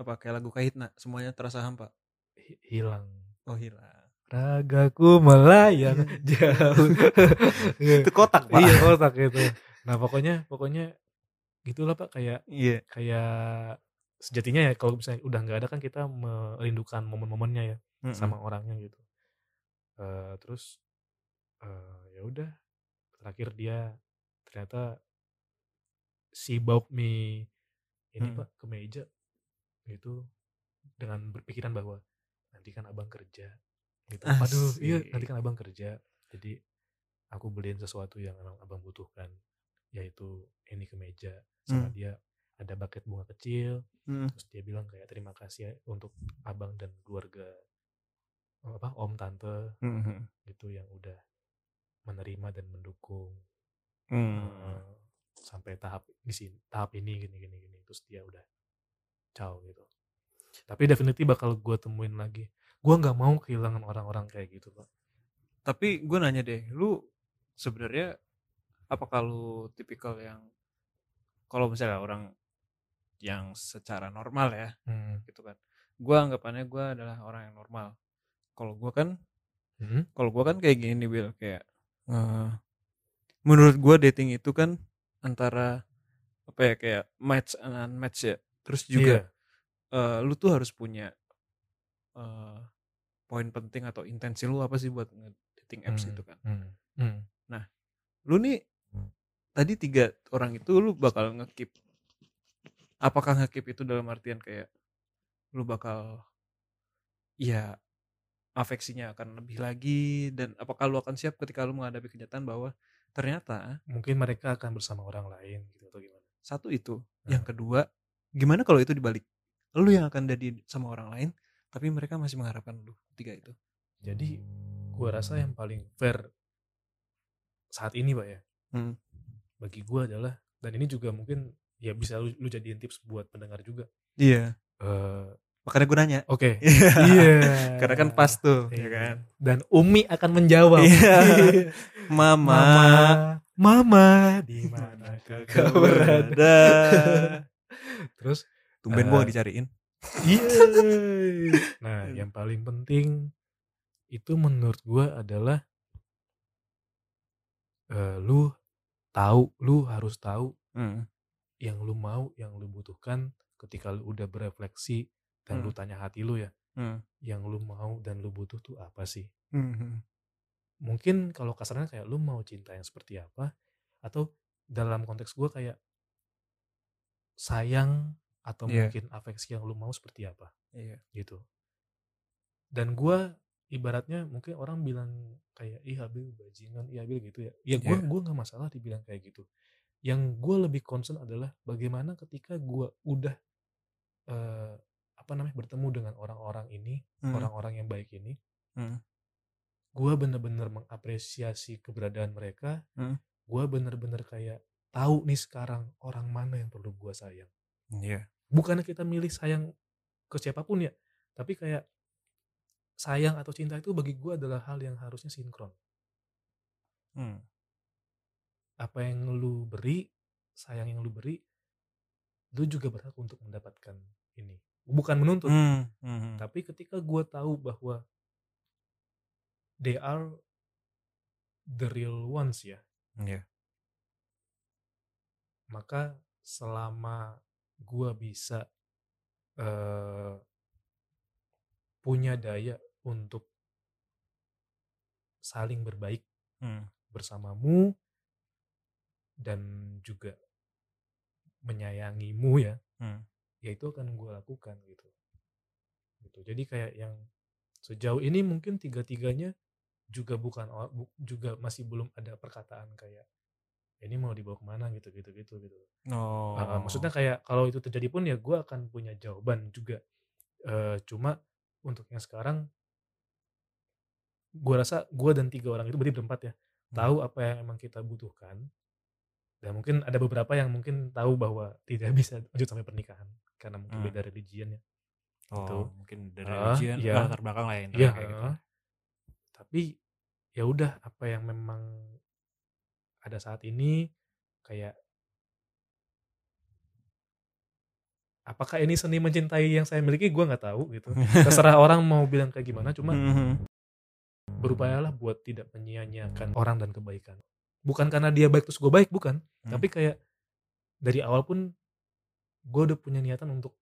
apa kayak lagu kahitna semuanya terasa hampa? Hi- hilang. Oh hilang. Ragaku melayang *laughs* jauh. *laughs* Itu kotak, Pak. iya kotak gitu nah pokoknya pokoknya gitulah pak. Kayak Iya. kayak sejatinya ya kalau misalnya udah nggak ada kan kita merindukan momen-momennya ya Mm-mm. sama orangnya gitu Eh, terus eh, ya udah terakhir dia ternyata si bauk mie ini Hmm. pak ke meja gitu dengan berpikiran bahwa nanti kan abang kerja gitu aduh iya Asik. nanti kan abang kerja jadi aku beliin sesuatu yang emang abang butuhkan yaitu ini ke meja sama Hmm. dia ada bucket bunga kecil Mm. terus dia bilang kayak terima kasih ya untuk abang dan keluarga apa om tante Mhm. gitu yang udah menerima dan mendukung Hmm. eh, sampai tahap di sini tahap ini gini gini gini terus dia udah ciao gitu tapi definitely bakal gue temuin lagi gue nggak mau kehilangan orang-orang kayak gitu pak Tapi gue nanya deh, lu sebenarnya apa kalau tipikal yang kalau misalnya orang yang secara normal ya hmm. gitu kan gue anggapannya gue adalah orang yang normal kalau gue kan Hmm? kalau gue kan kayak gini nih Bil kayak eh, menurut gue dating itu kan antara apa ya kayak match and unmatch ya terus juga eh, lu tuh harus punya eh, poin penting atau intensi lu apa sih buat dating apps Hmm. itu kan Hmm. Hmm. lu nih tadi tiga orang itu lu bakal ngekip apakah ngekip itu dalam artian kayak lu bakal ya afeksinya akan lebih lagi dan apakah lu akan siap ketika lu menghadapi kenyataan bahwa ternyata mungkin mereka akan bersama orang lain gitu atau gimana satu itu Hmm. yang kedua gimana kalau itu dibalik lu yang akan jadi sama orang lain tapi mereka masih mengharapkan lu tiga itu jadi gue rasa yang paling fair saat ini pak ya Hmm. bagi gue adalah dan ini juga mungkin ya bisa lu, lu jadiin tips buat pendengar juga. Iya. Eh, makanya gue nanya. oke. *laughs* Iya. Iya. Karena kan pas tuh ya Iya. kan? Dan Umi akan menjawab. Iya. mama. *laughs* Mama mama di mana *laughs* kau berada? terus tumben Eh, gua dicariin. Iya. Nah yang paling penting itu menurut gua adalah eh, lu tahu lu harus tahu Hmm. Yang lu mau yang lu butuhkan ketika lu udah berefleksi dan lu Hmm. tanya hati lu ya Hmm. yang lu mau dan lu butuh tuh apa sih Hmm. mungkin kalau kasarnya kayak lu mau cinta yang seperti apa atau dalam konteks gue kayak sayang atau Iya. mungkin afeksi yang lu mau seperti apa Iya. gitu dan gue ibaratnya mungkin orang bilang kayak ih Habil bajingan iya Habil gitu ya ya gue Iya. gua nggak masalah dibilang kayak gitu yang gue lebih concern adalah bagaimana ketika gue udah eh, apa namanya bertemu dengan orang-orang ini Hmm. orang-orang yang baik ini Hmm. gue bener-bener mengapresiasi keberadaan mereka Hmm. gue bener-bener kayak tahu nih sekarang orang mana yang perlu gue sayang Iya. bukannya kita milih sayang ke siapa pun ya tapi kayak sayang atau cinta itu bagi gue adalah hal yang harusnya sinkron Hmm. Apa yang lu beri sayang yang lu beri lu juga berhak untuk mendapatkan ini bukan menuntut Hmm. Hmm. tapi ketika gue tahu bahwa they are the real ones ya Iya. maka selama gua bisa eh, punya daya untuk saling berbaik Hmm. bersamamu dan juga menyayangimu ya Hmm. ya itu akan gue lakukan gitu gitu jadi kayak yang sejauh ini mungkin tiga-tiganya juga bukan juga masih belum ada perkataan kayak ini mau dibawa ke mana gitu gitu gitu gitu Oh. Uh, maksudnya kayak kalau itu terjadi pun ya gue akan punya jawaban juga. Eh, cuma untuk yang sekarang, gue rasa gue dan tiga orang itu berarti berempat ya Hmm. tahu apa yang emang kita butuhkan. Dan mungkin ada beberapa yang mungkin tahu bahwa tidak *laughs* bisa lanjut sampai pernikahan karena mungkin Hmm. beda religian ya. Oh, gitu. mungkin dari Ah, religion iya. latar belakang lain Iya. kayak gitu. Tapi ya udah apa yang memang ada saat ini kayak apakah ini seni mencintai yang saya miliki gue nggak tahu gitu *laughs* terserah orang mau bilang kayak gimana cuma Mhm. berupayalah buat tidak menyia-nyiakan orang dan kebaikan bukan karena dia baik terus gue baik bukan Hmm. tapi kayak dari awal pun gue udah punya niatan untuk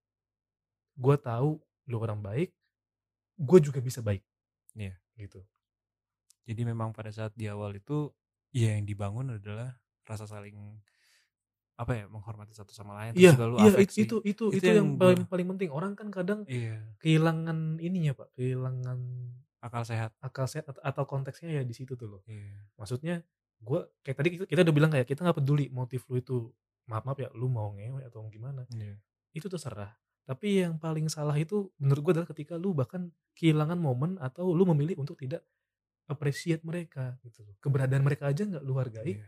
gue tahu lu orang baik gue juga bisa baik Iya. gitu Jadi memang pada saat di awal itu ya yang dibangun adalah rasa saling apa ya menghormati satu sama lain terus iya lu iya affect itu, itu itu Itu yang yang paling paling penting orang kan kadang Iya, kehilangan ininya pak kehilangan akal sehat. akal sehat atau, atau konteksnya ya di situ tuh loh Iya. maksudnya gue kayak tadi kita, udah bilang kayak kita nggak peduli motif lu itu maaf maaf ya lu mau ngewe atau gimana Iya. itu terserah tapi yang paling salah itu menurut gue adalah ketika lu bahkan kehilangan momen atau lu memilih untuk tidak appreciate mereka gitu loh keberadaan mereka aja nggak lu hargai Iya.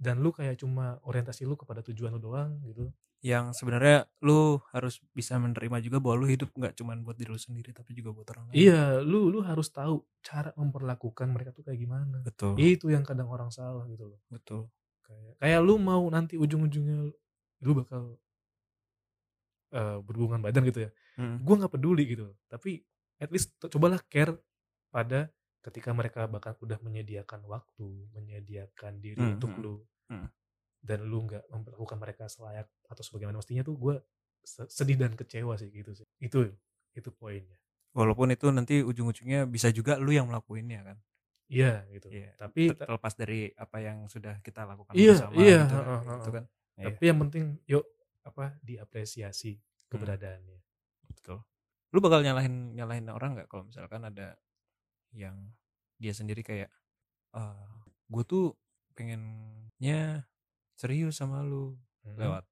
Dan lu kayak cuma orientasi lu kepada tujuan lu doang gitu Yang sebenarnya lu harus bisa menerima juga bahwa lu hidup nggak cuman buat diri lu sendiri tapi juga buat orang lain. iya lu lu harus tahu cara memperlakukan mereka tuh kayak gimana Betul. itu yang kadang orang salah gitu loh Betul. kayak kayak lu mau nanti ujung-ujungnya lu bakal eh, berhubungan badan gitu ya Mm. gue nggak peduli gitu tapi at least cobalah care pada ketika mereka bahkan udah menyediakan waktu menyediakan diri Hmm, untuk hmm, lu hmm. dan lu nggak memperlakukan mereka selayak atau sebagaimana mestinya tuh gue sedih dan kecewa sih gitu sih itu itu poinnya Walaupun itu nanti ujung-ujungnya bisa juga lu yang melakuinnya kan. iya gitu Iya. tapi Ter- Terlepas dari apa yang sudah kita lakukan Iya, bersama iya, gitu, heeh, gitu heeh. kan. Iya. tapi yang penting yuk apa diapresiasi keberadaannya Betul. Lu bakal nyalahin nyalahin orang nggak kalau misalkan ada yang dia sendiri kayak ah gue tuh pengennya serius sama lu Mhm. lewat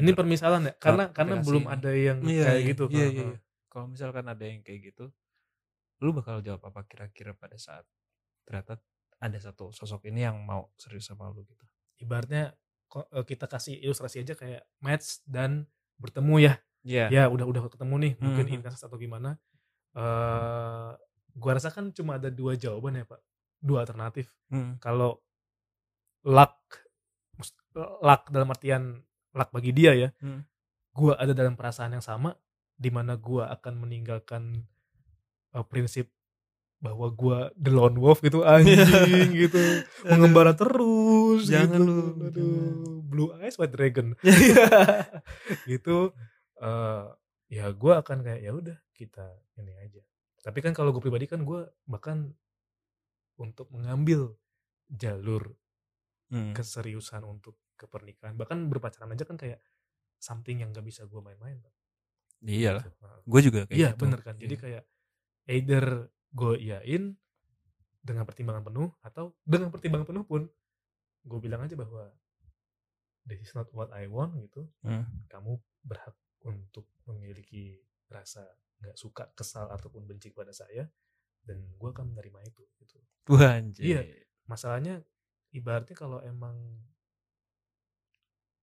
ini Tinder." permisalan ya karena karena belum ada yang Iya, kayak iya, gitu Iya, Heeh, iya, heeh. iya. Kalau misalkan ada yang kayak gitu, lu bakal jawab apa kira-kira pada saat ternyata ada satu sosok ini yang mau serius sama lu gitu. ibaratnya eh, kita kasih ilustrasi aja kayak match dan bertemu ya Iya. ya udah udah ketemu nih mungkin Mhm. intens atau gimana eh gua rasa kan cuma ada dua jawaban ya pak. Dua alternatif. Hmm. kalau luck luck dalam artian luck bagi dia ya Hmm. gua ada dalam perasaan yang sama di mana gua akan meninggalkan eh, prinsip bahwa gua the lone wolf gitu *laughs* anjing gitu mengembara terus Jangan gitu. lu, Aduh, blue eyes white dragon. *laughs* Gitu eh ya gue akan kayak ya udah kita ini aja tapi kan kalau gue pribadi kan gue bahkan untuk mengambil jalur Hmm. keseriusan untuk kepernikahan bahkan berpacaran aja kan kayak something yang gak bisa gue main-main Pak. Iya lah. Gitu. Gue juga kayak iya gitu. bener kan jadi Iya. kayak either gue iyain dengan pertimbangan penuh atau dengan pertimbangan penuh pun gue bilang aja bahwa this is not what I want gitu Hmm. kamu berhak untuk memiliki rasa nggak suka kesal ataupun benci kepada saya dan gue akan menerima itu gitu anjir. Iya. masalahnya ibaratnya kalau emang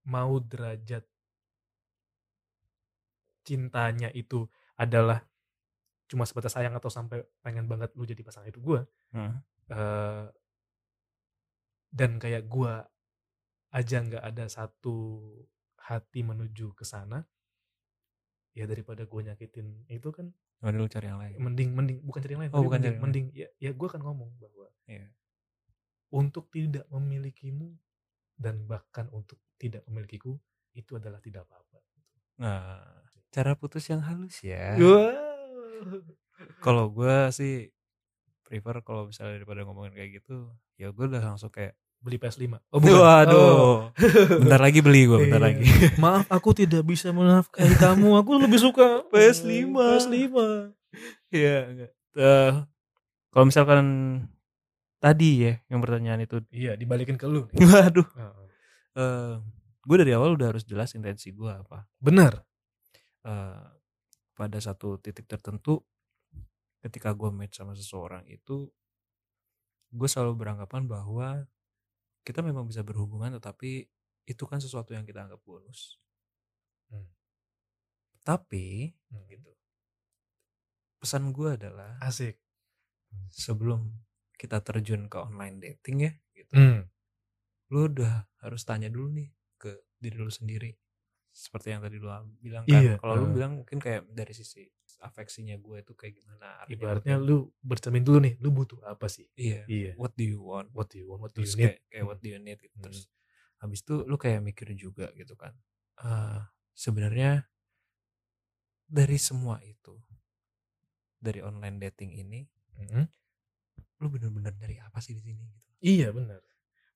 mau derajat cintanya itu adalah cuma sebatas sayang atau sampai pengen banget lu jadi pasangan hidup gue Hmm. eh, dan kayak gue aja nggak ada satu hati menuju ke sana ya daripada gue nyakitin itu kan Mending lu cari yang lain. mending mending bukan cari yang lain Oh, bukan mending, cari yang lain. mending ya ya gue akan ngomong bahwa Iya. untuk tidak memilikimu dan bahkan untuk tidak memilikiku itu adalah tidak apa-apa Nah, cara putus yang halus ya. Wow. Kalau gue sih prefer kalau misalnya daripada ngomongin kayak gitu, ya gue udah langsung kayak beli PS5 oh Waduh. Oh. bentar lagi beli gue, bentar Iya. lagi. maaf aku tidak bisa menafkahi kamu aku lebih suka PS5. PS5 Iya, enggak. Eh, kalau misalkan tadi ya yang pertanyaan itu, iya dibalikin ke lu waduh. Heeh. Eh, gue dari awal udah harus jelas intensi gue apa. benar Eh, pada satu titik tertentu, ketika gue match sama seseorang itu, gue selalu beranggapan bahwa kita memang bisa berhubungan, tetapi itu kan sesuatu yang kita anggap bonus. Hmm. Tapi Hmm. gitu. Pesan gue adalah asik sebelum kita terjun ke online dating ya, gitu. Hmm. Lu udah harus tanya dulu nih ke diri lu sendiri. Seperti yang tadi lu bilang kan. Iya, Kalau lu heeh. bilang mungkin kayak dari sisi afeksinya gue itu kayak gimana artinya Ibaratnya lu bercermin dulu nih, lu butuh apa sih? iya Iya. what do you want What do you want? What do you need? kayak, kayak what do you need gitu Hmm. terus habis itu lu kayak mikir juga gitu kan eh sebenarnya dari semua itu dari online dating ini Mhm. lu bener-bener dari apa sih di sini gitu Iya benar.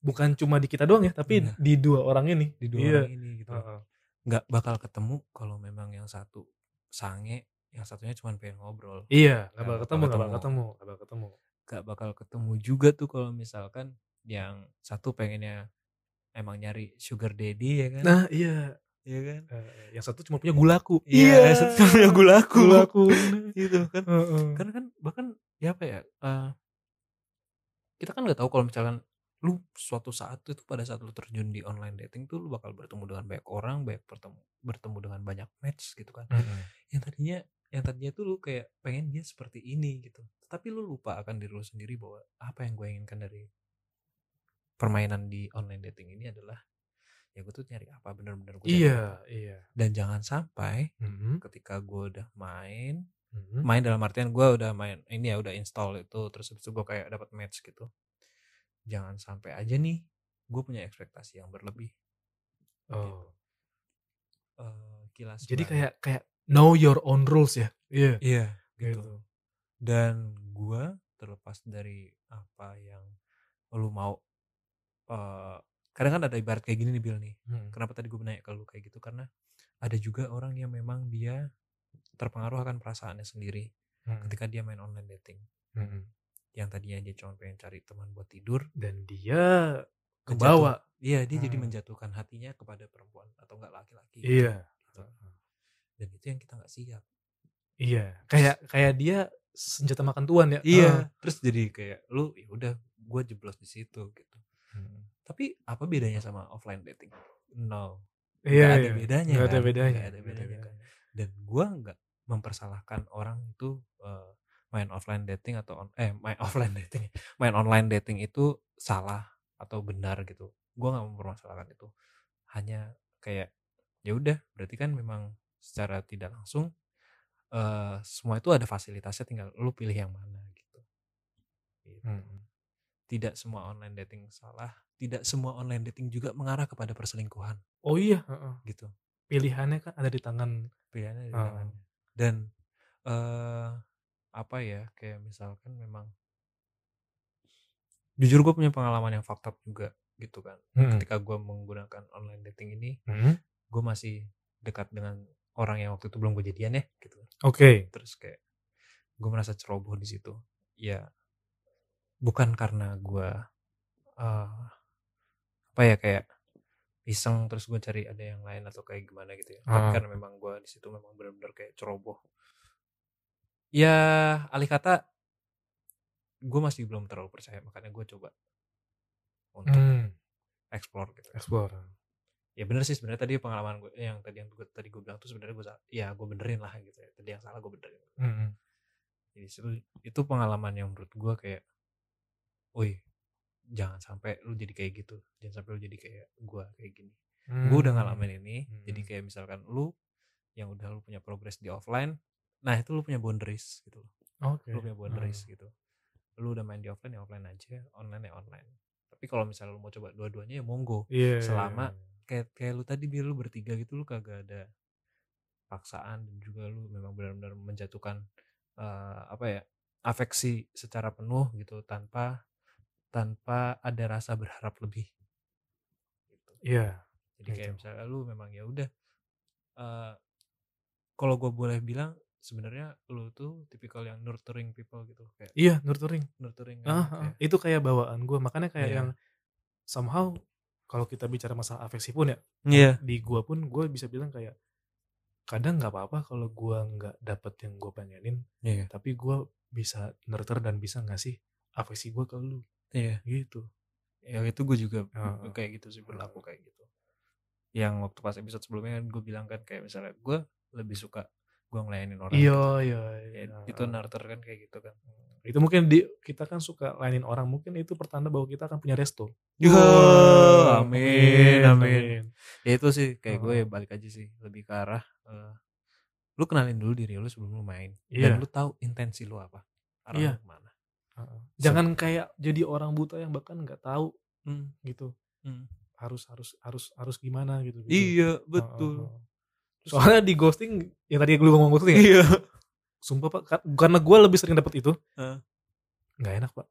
Bukan cuma di kita doang ya, tapi Iya. di dua orang ini. di dua Iya. orang ini gitu Heeh. nggak bakal ketemu kalau memang yang satu sange yang satunya cuma pengen ngobrol Iya, nggak Nggak bakal ketemu, nggak bakal ketemu. nggak bakal ketemu. gak bakal ketemu juga tuh kalau misalkan yang satu pengennya emang nyari sugar daddy ya kan Nah, iya. iya kan Eh, yang satu cuma punya gulaku. Iya, yang satu cuma punya gulaku. Gulaku. *laughs* gitu kan Heeh. kan kan bahkan ya apa ya eh, kita kan nggak tahu kalau misalkan lu suatu saat itu pada saat lu terjun di online dating tuh lu bakal bertemu dengan banyak orang banyak bertemu bertemu dengan banyak match gitu kan Mm-mm. yang tadinya yang tadinya tuh lu kayak pengen dia seperti ini gitu tapi lu lupa akan diri lu sendiri bahwa apa yang gue inginkan dari permainan di online dating ini adalah ya gue tuh nyari apa bener-bener gue Iya, iya. dan jangan sampai Mhm. ketika gue udah main Mhm. main dalam artian gue udah main ini ya udah install itu terus itu gue kayak dapat match gitu jangan sampai aja nih gue punya ekspektasi yang berlebih Oh. Eh, kilas Jadi kayak kayak know your own rules ya. Iya. iya gitu Gitu. dan gue terlepas dari apa yang lu mau eh kadang kan ada ibarat kayak gini nih Bill nih Hmm. kenapa tadi gue nanya ke lu kayak gitu karena ada juga orang yang memang dia terpengaruh akan perasaannya sendiri Hmm. ketika dia main online dating Hmm. yang tadinya dia cuma pengen cari teman buat tidur Dan dia kebawa. iya dia jadi Hmm. menjatuhkan hatinya kepada perempuan atau enggak laki-laki Iya. gitu. Dan itu yang kita nggak siap Iya. Kayak kayak dia senjata makan tuan ya. iya terus jadi kayak lu ya udah gue jeblos di situ gitu Hmm. tapi apa bedanya sama offline dating no Iya. Ada iya. bedanya Nggak ada kan? bedanya. Nggak ada bedanya kan? dan gue nggak mempersalahkan orang itu eh, main offline dating atau on, eh main *laughs* offline dating main online dating itu salah atau benar gitu gue nggak mempermasalahkan itu hanya kayak ya udah berarti kan memang secara tidak langsung eh semua itu ada fasilitasnya tinggal lu pilih yang mana gitu Gitu. Hmm. tidak semua online dating salah tidak semua online dating juga mengarah kepada perselingkuhan Oh iya. heeh. gitu Pilihannya kan ada di tangan. pilihannya di Oh. tangannya. dan eh apa ya kayak misalkan memang jujur gue punya pengalaman yang fucked up juga gitu kan Hmm. ketika gue menggunakan online dating ini Hmm. gue masih dekat dengan orang yang waktu itu belum gue jadian ya gitu Oke. terus kayak gue merasa ceroboh di situ ya bukan karena gue eh apa ya kayak iseng terus gue cari ada yang lain atau kayak gimana gitu ya tapi Ah. karena memang gue di situ memang benar-benar kayak ceroboh ya alih kata gue masih belum terlalu percaya makanya gue coba untuk Hmm. explore gitu Explore. Ya bener sih sebenarnya tadi pengalaman gue yang tadi yang gue tadi gue bilang tuh sebenarnya gue ya gue benerin lah gitu ya tadi yang salah gue benerin Hmm. jadi itu itu pengalaman yang menurut gue kayak woi jangan sampai lu jadi kayak gitu jangan sampai lu jadi kayak gue kayak gini gue udah ngalamin ini jadi Hmm. kayak misalkan lu yang udah lu punya progres di offline nah itu lu punya boundaries gitu loh Oke. lu punya boundaries Hmm. gitu lu udah main di offline ya offline aja online ya online tapi kalau misalnya lu mau coba dua-duanya ya monggo Iya. selama kayak kayak lu tadi biar lu bertiga gitu lu kagak ada paksaan dan juga lu memang benar-benar menjatuhkan eh, apa ya afeksi secara penuh gitu tanpa tanpa ada rasa berharap lebih gitu. Iya. jadi kayak Gitu. misalnya lu memang ya udah eh, kalau gue boleh bilang sebenarnya lu tuh tipikal yang nurturing people gitu kayak Iya, nurturing. nurturing kan, ah, kayak- itu kayak bawaan gue. Makanya kayak Iya. yang somehow kalau kita bicara masalah afeksi pun ya, iya di gua pun gue bisa bilang kayak kadang nggak apa-apa kalau gua nggak dapet yang gue pengenin, iya tapi gua bisa nurture dan bisa ngasih afeksi gue ke lu iya gitu. ya itu gue juga Heeh. kayak gitu sih berlaku kayak gitu yang waktu pas episode sebelumnya kan gue bilang kan kayak misalnya gue lebih suka gue ngelayanin orang Iya, gitu. iya, Ya, iya. itu nurture kan kayak gitu kan Itu mungkin di kita kan suka lainin orang, mungkin itu pertanda bahwa kita akan punya resto. Ya, Wah, amin, amin. ya itu sih kayak gue ya Heeh. balik aja sih lebih ke arah eh, lu kenalin dulu diri lu sebelum lu main Iya. dan lu tahu intensi lu apa arah Iya. lu ke mana Heeh. Jangan kayak jadi orang buta yang bahkan nggak tahu Hmm, gitu. hmm. Harus harus harus harus gimana gitu. gitu. iya betul heeh. Soalnya di ghosting yang tadi gue ngomong ghosting ya. iya Sumpah pak, ka- karena gue lebih sering dapet itu. Heeh. Nggak enak pak,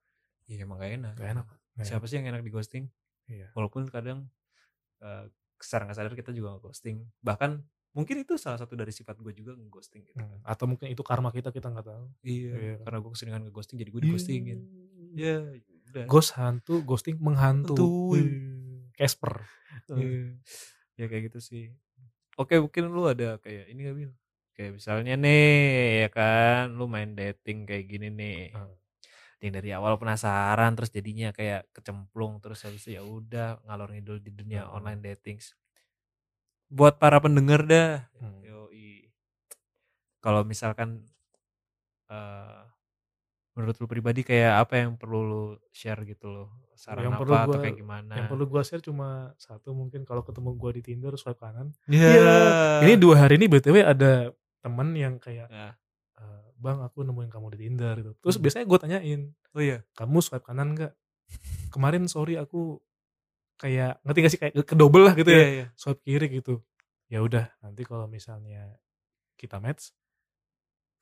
iya emang gak enak nggak enak. Pak. Nggak siapa sih yang enak di ghosting Iya. walaupun kadang eh, secara nggak sadar kita juga ghosting bahkan mungkin itu salah satu dari sifat gue juga nge-ghosting gitu Hmm, Atau mungkin itu karma kita kita nggak tahu. iya Iya. karena gue keseringan nge-ghosting jadi gue di-ghostingin Iya. ya udah Ghost hantu, ghosting menghantu. Hantu. Wih, Casper. Iya. ya kayak gitu sih oke mungkin lu ada kayak ini gak bil kayak misalnya nih ya kan lu main dating kayak gini nih Hmm. yang dari awal penasaran terus jadinya kayak kecemplung terus habis itu ya udah ngalor ngidul di dunia Hmm. online dating buat para pendengar dah Hmm. yoi kalau misalkan eh menurut lu pribadi kayak apa yang perlu lu share gitu loh saran Yang apa perlu atau gua- kayak gimana Yang perlu gue share cuma satu mungkin kalau ketemu gue di Tinder swipe kanan. Iya. Iya. Ini dua hari ini btw ada temen yang kayak, Ya. "Eh, bang aku nemuin kamu di Tinder gitu. Terus Hmm. biasanya gue tanyain, oh iya kamu swipe kanan nggak? Kemarin sorry aku kayak ngerti gak sih kayak kedobel lah gitu ya, Iya, iya. swipe kiri gitu. Ya udah nanti kalau misalnya kita match,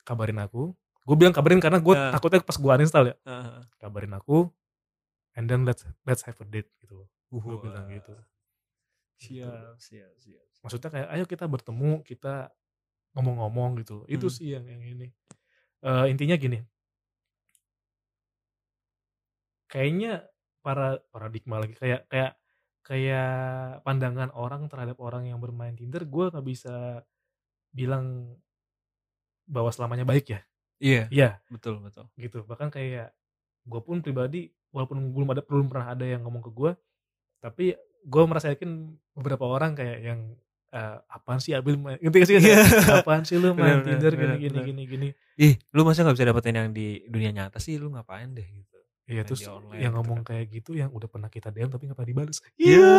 kabarin aku. Gue bilang kabarin karena gue Ah. takutnya pas gue uninstall ya. Heeh. Kabarin aku, and then let's let's have a date gitu. Gue Wah. bilang gitu. siap siap siap maksudnya kayak ayo kita bertemu kita ngomong-ngomong gitu. Itu Hmm. sih yang yang ini. Eh, intinya gini. Kayaknya para paradigma lagi kayak kayak kayak pandangan orang terhadap orang yang bermain Tinder gue nggak bisa bilang bahwa selamanya baik ya. Iya iya. betul betul. Gitu. Bahkan kayak gue pun pribadi walaupun belum ada belum pernah ada yang ngomong ke gue tapi gue merasa yakin beberapa orang kayak yang eh, apaan sih Abil main ngerti gak sih? Iya. Kayak, apaan sih lu? Main Bener, Tinder gini bener, gini bener. gini gini. Ih lu masa nggak bisa dapetin yang di dunia nyata sih? Lu ngapain deh? Gitu. Iya terus online yang gitu ngomong kan. kayak gitu yang udah pernah kita DM tapi nggak pernah dibales. Iya. Iya.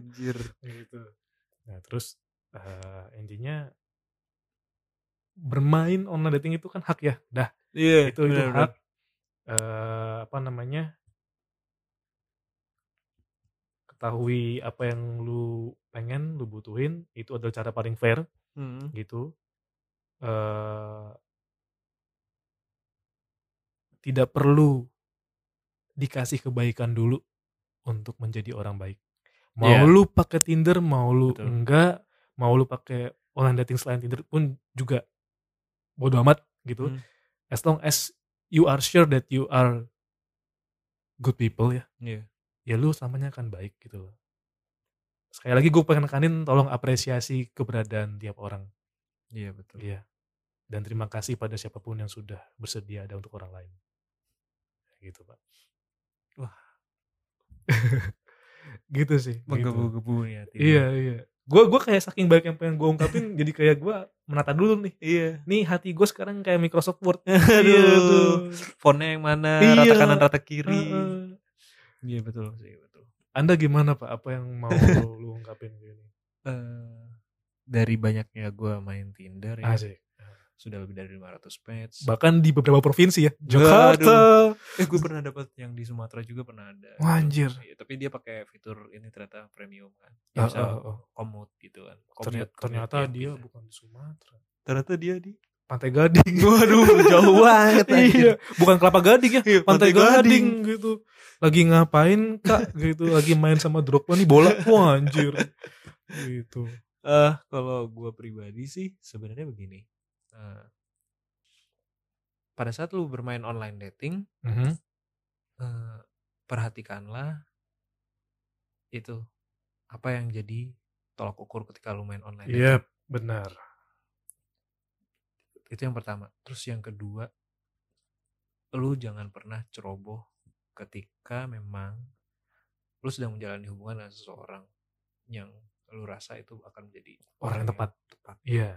anjir. Gitu. Nah terus eh, intinya bermain online dating itu kan hak ya? Dah. Iya itu itu bener, hak eh apa namanya ketahui apa yang lu pengen lu butuhin itu adalah cara paling fair. Hmm. gitu eh tidak perlu dikasih kebaikan dulu untuk menjadi orang baik mau Iya. lu pakai Tinder mau lu Betul. enggak mau lu pakai online dating selain Tinder pun juga bodo amat gitu Hmm. as long as you are sure that you are good people ya Iya. Ya lu selamanya akan baik gitu loh sekali lagi gue pengen nekanin tolong apresiasi keberadaan tiap orang Iya betul. iya dan terima kasih pada siapa pun yang sudah bersedia ada untuk orang lain gitu pak Wah. *laughs* gitu sih gitu. Menggebu-gebu nih hati. iya iya gue gue kayak saking banyak yang pengen gue ungkapin jadi kayak gue menata dulu nih Iya. nih hati gue sekarang kayak Microsoft Word Aduh. Iya tuh. *laughs* Fontnya yang mana? Iya. Rata kanan, rata kiri. Heeh. Iya betul sih betul. anda gimana pak apa yang mau *laughs* lu, ungkapin gini Eh, dari banyaknya gue main Tinder ya, asik sudah lebih dari 500 match. bahkan di beberapa provinsi ya Jakarta Eh gue pernah dapat yang di Sumatera juga pernah ada. Wah, anjir. Iya, tapi dia pakai fitur ini ternyata premium kan. Bisa ah, ah. commute gitu kan. ternyata, Commute, ternyata dia gitu. bukan di Sumatera ternyata dia di Pantai Gading. *laughs* Waduh, jauh banget iya. bukan Kelapa Gading ya Iya, Pantai, Pantai Gading. Gading. gitu. Lagi ngapain kak? Gitu lagi main sama Drogba nih bola. Wah anjir. Gitu. Eh, kalau gue pribadi sih sebenarnya begini. Eh, pada saat lu bermain online dating, Mhm. eh, perhatikanlah itu apa yang jadi tolak ukur ketika lu main online iya benar Itu yang pertama. Terus yang kedua, lu jangan pernah ceroboh ketika memang lu sedang menjalani hubungan dengan seseorang yang lu rasa itu akan menjadi Orang yang tepat. tepat. iya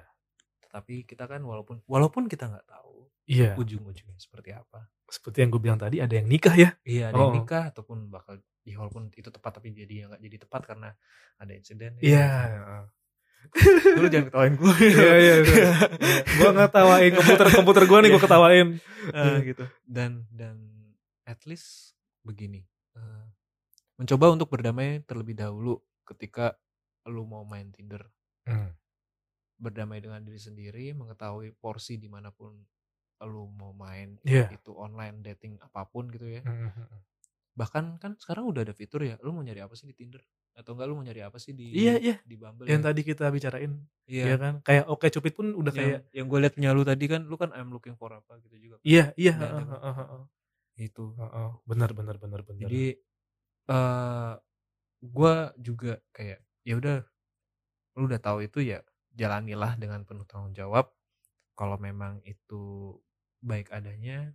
Tetapi kita kan walaupun walaupun kita nggak tahu iya ujung-ujungnya seperti apa. seperti yang gue bilang tadi ada yang nikah ya Iya, ada yang Oh. nikah ataupun bakal ya walaupun itu tepat tapi jadi nggak jadi tepat karena ada insiden. ya. Iya lu jangan ketawain gue Iya iya. iya. *laughs* Gua ngetawain komputer komputer gua nih gua ketawain. Eh, gitu dan dan at least begini eh, mencoba untuk berdamai terlebih dahulu ketika lu mau main Tinder Hmm. berdamai dengan diri sendiri mengetahui porsi di mana pun lu mau main Iya. itu online dating apa pun gitu ya Hmm, hmm, hmm. Bahkan kan sekarang udah ada fitur ya lu mau nyari apa sih di Tinder atau enggak lu mau nyari apa sih di Iya, iya. di Bumble Yang ya? tadi kita bicarain, iya ya kan? Kayak Oke Cupid pun udah yang, kayak yang gue liat punya lu tadi kan lu kan I'm looking for apa gitu juga kan. iya iya. Udah ada heeh, heeh, heeh. itu Heeh, Benar benar benar benar. jadi eh gue juga kayak ya udah lu udah tahu itu ya jalanilah dengan penuh tanggung jawab kalau memang itu baik adanya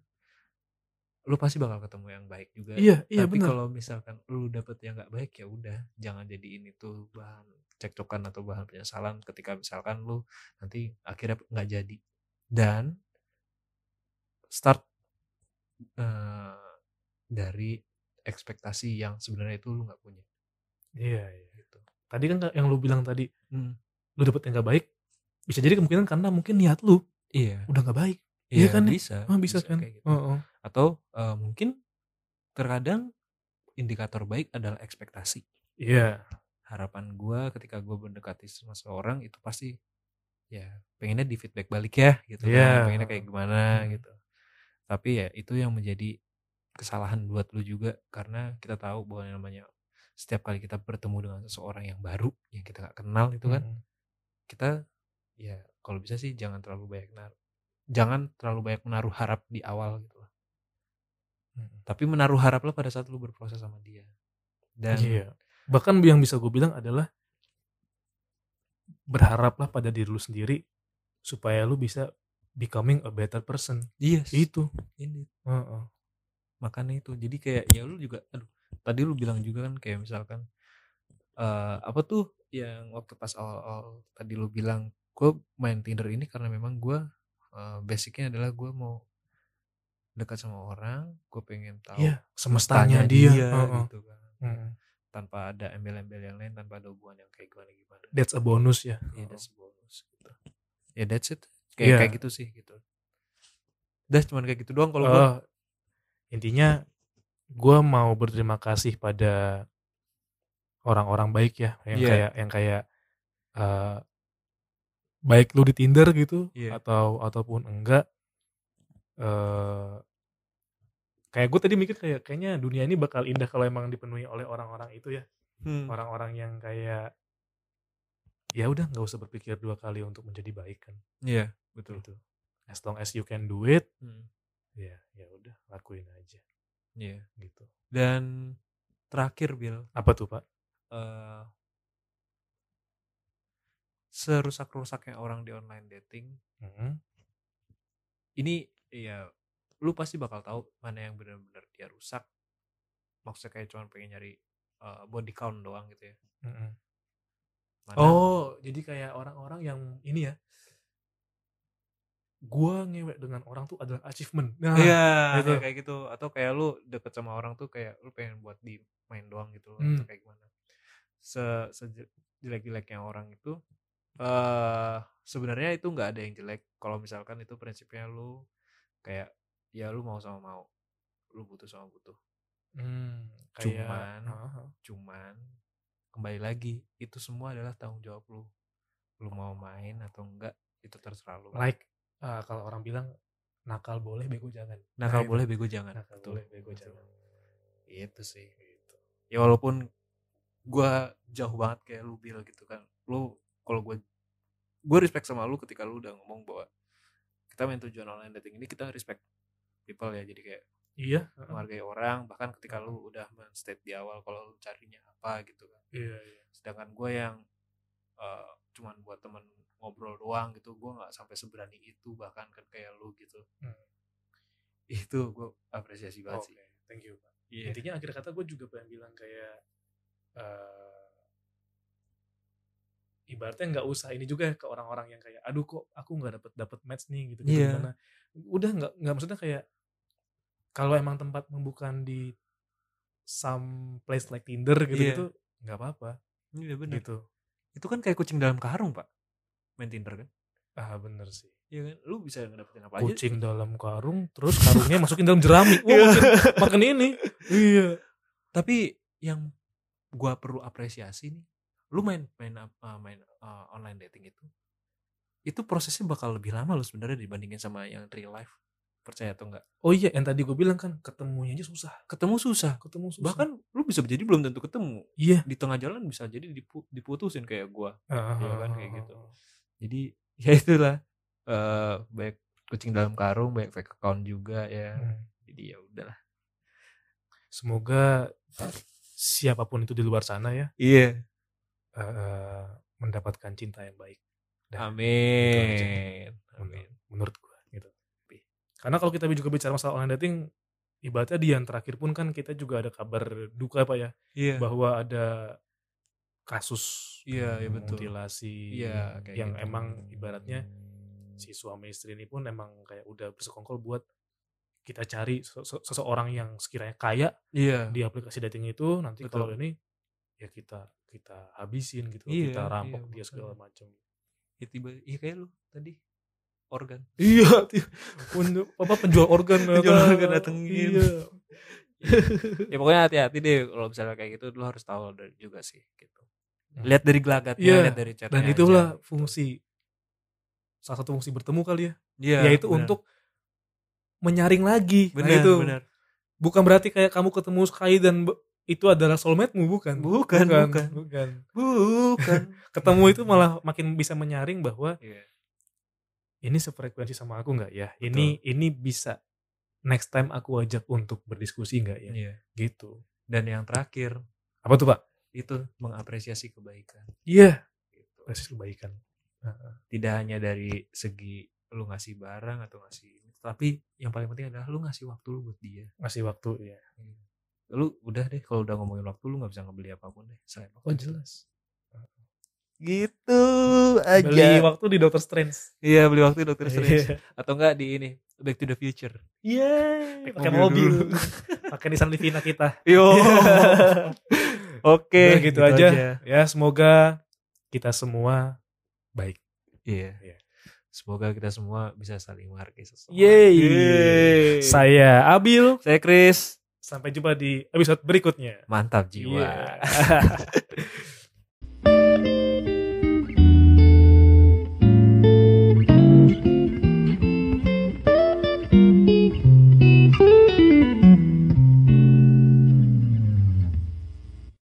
lu pasti bakal ketemu yang baik juga iya iya tapi kalau misalkan lu dapet yang nggak baik ya udah jangan jadiin itu bahan cekcokan atau bahan penyesalan ketika misalkan lu nanti akhirnya nggak jadi dan start eh, dari ekspektasi yang sebenarnya itu lu nggak punya Iya iya. gitu Tadi kan yang lu bilang tadi, Hmm. lu dapet yang gak baik, bisa jadi kemungkinan karena mungkin niat lu iya udah gak baik. iya kan? bisa Ah, bisa, kan? kayak gitu. Heeh. Atau eh, mungkin terkadang indikator baik adalah ekspektasi Iya. harapan gua ketika gua mendekati sama seorang itu pasti ya pengennya di feedback balik ya gitu Iya. kan pengennya kayak gimana Hmm. gitu tapi ya itu yang menjadi kesalahan buat lu juga karena kita tahu bahwa yang namanya setiap kali kita bertemu dengan seseorang yang baru yang kita nggak kenal itu kan Mm. kita ya kalau bisa sih jangan terlalu banyak naruh jangan terlalu banyak menaruh harap di awal gitu tapi menaruh haraplah pada saat lu berproses sama dia dan Iya. Bahkan yang bisa gue bilang adalah berharaplah pada diri lu sendiri supaya lu bisa becoming a better person. yes, Itu. ini Heeh. makanya itu jadi kayak ya lu juga aduh tadi lu bilang juga kan kayak misalkan eh apa tuh yang waktu pas awal-awal tadi lu bilang gue main Tinder ini karena memang gue eh, basicnya adalah gue mau dekat sama orang gue pengen tahu Iya, semestanya dia. Heeh. gitu kan Mm. tanpa ada embel-embel yang lain tanpa ada hubungan yang kayak gimana gimana That's a bonus ya. ya that's bonus gitu ya that's it kayak Iya. kayak gitu sih gitu udah cuman kayak gitu doang kalau gue Eh, intinya gue mau berterima kasih pada orang-orang baik ya yang Iya. kayak yang kayak eh, baik lu di Tinder gitu Iya. atau ataupun enggak eh kayak gue tadi mikir kayak kayaknya dunia ini bakal indah kalau emang dipenuhi oleh orang-orang itu ya. Hmm. orang-orang yang kayak ya udah nggak usah berpikir dua kali untuk menjadi baik kan. Iya betul. Gitu. As long as you can do it Hmm. ya ya udah lakuin aja. Iya. Gitu. Dan terakhir Bill, apa tuh pak? Eh serusak-rusaknya orang di online dating, Mhm. ini ya lu pasti bakal tahu mana yang benar-benar dia rusak. Maksudnya kayak cuman pengen nyari eh, body count doang gitu ya. Mhm. Mana, Oh, jadi kayak orang-orang yang ini ya. Gua ngewek dengan orang tuh adalah achievement. Nah, Iya, gitu. ya kayak gitu. Atau kayak lu deket sama orang tuh kayak lu pengen buat di main doang gitu loh, Hmm. atau kayak gimana. Se sejelek-jeleknya orang itu eh sebenarnya itu nggak ada yang jelek kalau misalkan itu prinsipnya lu kayak ya lu mau sama mau. Lu butuh sama butuh. Hmm, kayak Cuman Heeh. cuman kembali lagi itu semua adalah tanggung jawab lu. Lu mau main atau enggak itu terserah lu. like ah, kalau orang bilang nakal boleh bego jangan. nakal Nah, boleh bego jangan. Nakal Betul, boleh bego jangan. Itu sih gitu. Ya walaupun gua jauh banget kayak lu bil gitu kan. Lu kalau gua gua respect sama lu ketika lu udah ngomong bahwa kita main tujuan online dating ini kita respect people ya jadi kayak Iya, menghargai orang bahkan ketika lu udah men-state di awal kalau lu carinya apa gitu kan. Iya, iya. Sedangkan gue yang eh, cuman buat temen ngobrol doang gitu, gue nggak sampai seberani itu bahkan kan kayak lu gitu. Hmm. Itu gue apresiasi banget sih. thank you, Pak. Iya. Intinya akhir kata gue juga pengen bilang kayak eh ibaratnya nggak usah ini juga ke orang-orang yang kayak aduh kok aku nggak dapet dapet match nih gitu gitu gimana udah nggak nggak maksudnya kayak kalau emang tempat bukan di some place like Tinder gitu Iya. gitu nggak apa-apa. Iya bener. gitu. Itu kan kayak kucing dalam karung pak main Tinder kan? Ah bener sih. Iya kan? Lu bisa ngedapetin apa aja kucing dalam karung terus karungnya masukin dalam jerami. *laughs* Wah Iya. makin, makin ini. Iya. Tapi yang gua perlu apresiasi nih lu main main uh, main uh, online dating itu itu prosesnya bakal lebih lama lo sebenarnya dibandingin sama yang real life percaya atau enggak. Oh iya yang tadi gue bilang kan ketemunya aja susah. Ketemu susah. Ketemu susah. Bahkan lu bisa jadi belum tentu ketemu. Iya. Di tengah jalan bisa jadi dipu- diputusin kayak gua. Ah, Iya kan, ah, kayak ah, gitu. ah. jadi *laughs* ya itulah. Eh baik kucing dalam karung baik fake account juga ya. Hmm. jadi ya udahlah. Semoga siapa pun itu di luar sana ya iya. eh, mendapatkan cinta yang baik. Dah, amin. Amin. menurut gue karena kalau kita juga bicara masalah online dating ibaratnya di yang terakhir pun kan kita juga ada kabar duka pak ya iya bahwa ada kasus Iya, iya, betul. mutilasi Iya, kayak yang gitu. emang ibaratnya si suami istri ini pun emang kayak udah bersekongkol buat kita cari sese- seseorang yang sekiranya kaya iya di aplikasi dating itu nanti Betul. kalau ini ya kita kita habisin gitu Iya, kita rampok iya, dia segala macam ya tiba iya kayak lu tadi organ iya *laughs* untuk apa penjual organ Penjual organ datengin. iya ya pokoknya hati-hati deh kalau misalnya kayak gitu lu harus tahu dari juga sih gitu Hmm. lihat dari gelagatnya Iya, lihat dari chatnya dan aja, itulah gitu. fungsi salah satu fungsi bertemu kali ya Iya, yaitu benar. untuk menyaring lagi nah benar itu benar bukan berarti kayak kamu ketemu sekali dan itu adalah soulmate-mu bukan Bukan, bukan. bukan. bukan *laughs* ketemu itu malah makin bisa menyaring bahwa Iya. Ini sefrekuensi sama aku nggak ya? Ini ini bisa next time aku ajak untuk berdiskusi nggak ya? Iya. gitu. Dan yang terakhir apa tuh pak? itu mengapresiasi kebaikan. Iya. Gitu. basis kebaikan. Tidak hanya dari segi lu ngasih barang atau ngasih ini, tapi yang paling penting adalah lu ngasih waktu lu buat dia. Ngasih waktu ya lu udah deh kalau udah ngomongin waktu lu nggak bisa ngebeli apa pun deh selain waktu. oh jelas gitu beli waktu di Doctor Strange iya beli waktu dokter Strange Iya. atau enggak di ini Back to the Future Iya, Naik pakai mobil mobil, *laughs* pakai Nissan Livina kita. yo *laughs* oke Udah gitu, aja. Ya, semoga kita semua baik. iya Iya. semoga kita semua bisa saling menghargai seseorang Yeay. Yeay. Saya Abil, saya Chris sampai jumpa di episode berikutnya. mantap jiwa Iya. *laughs*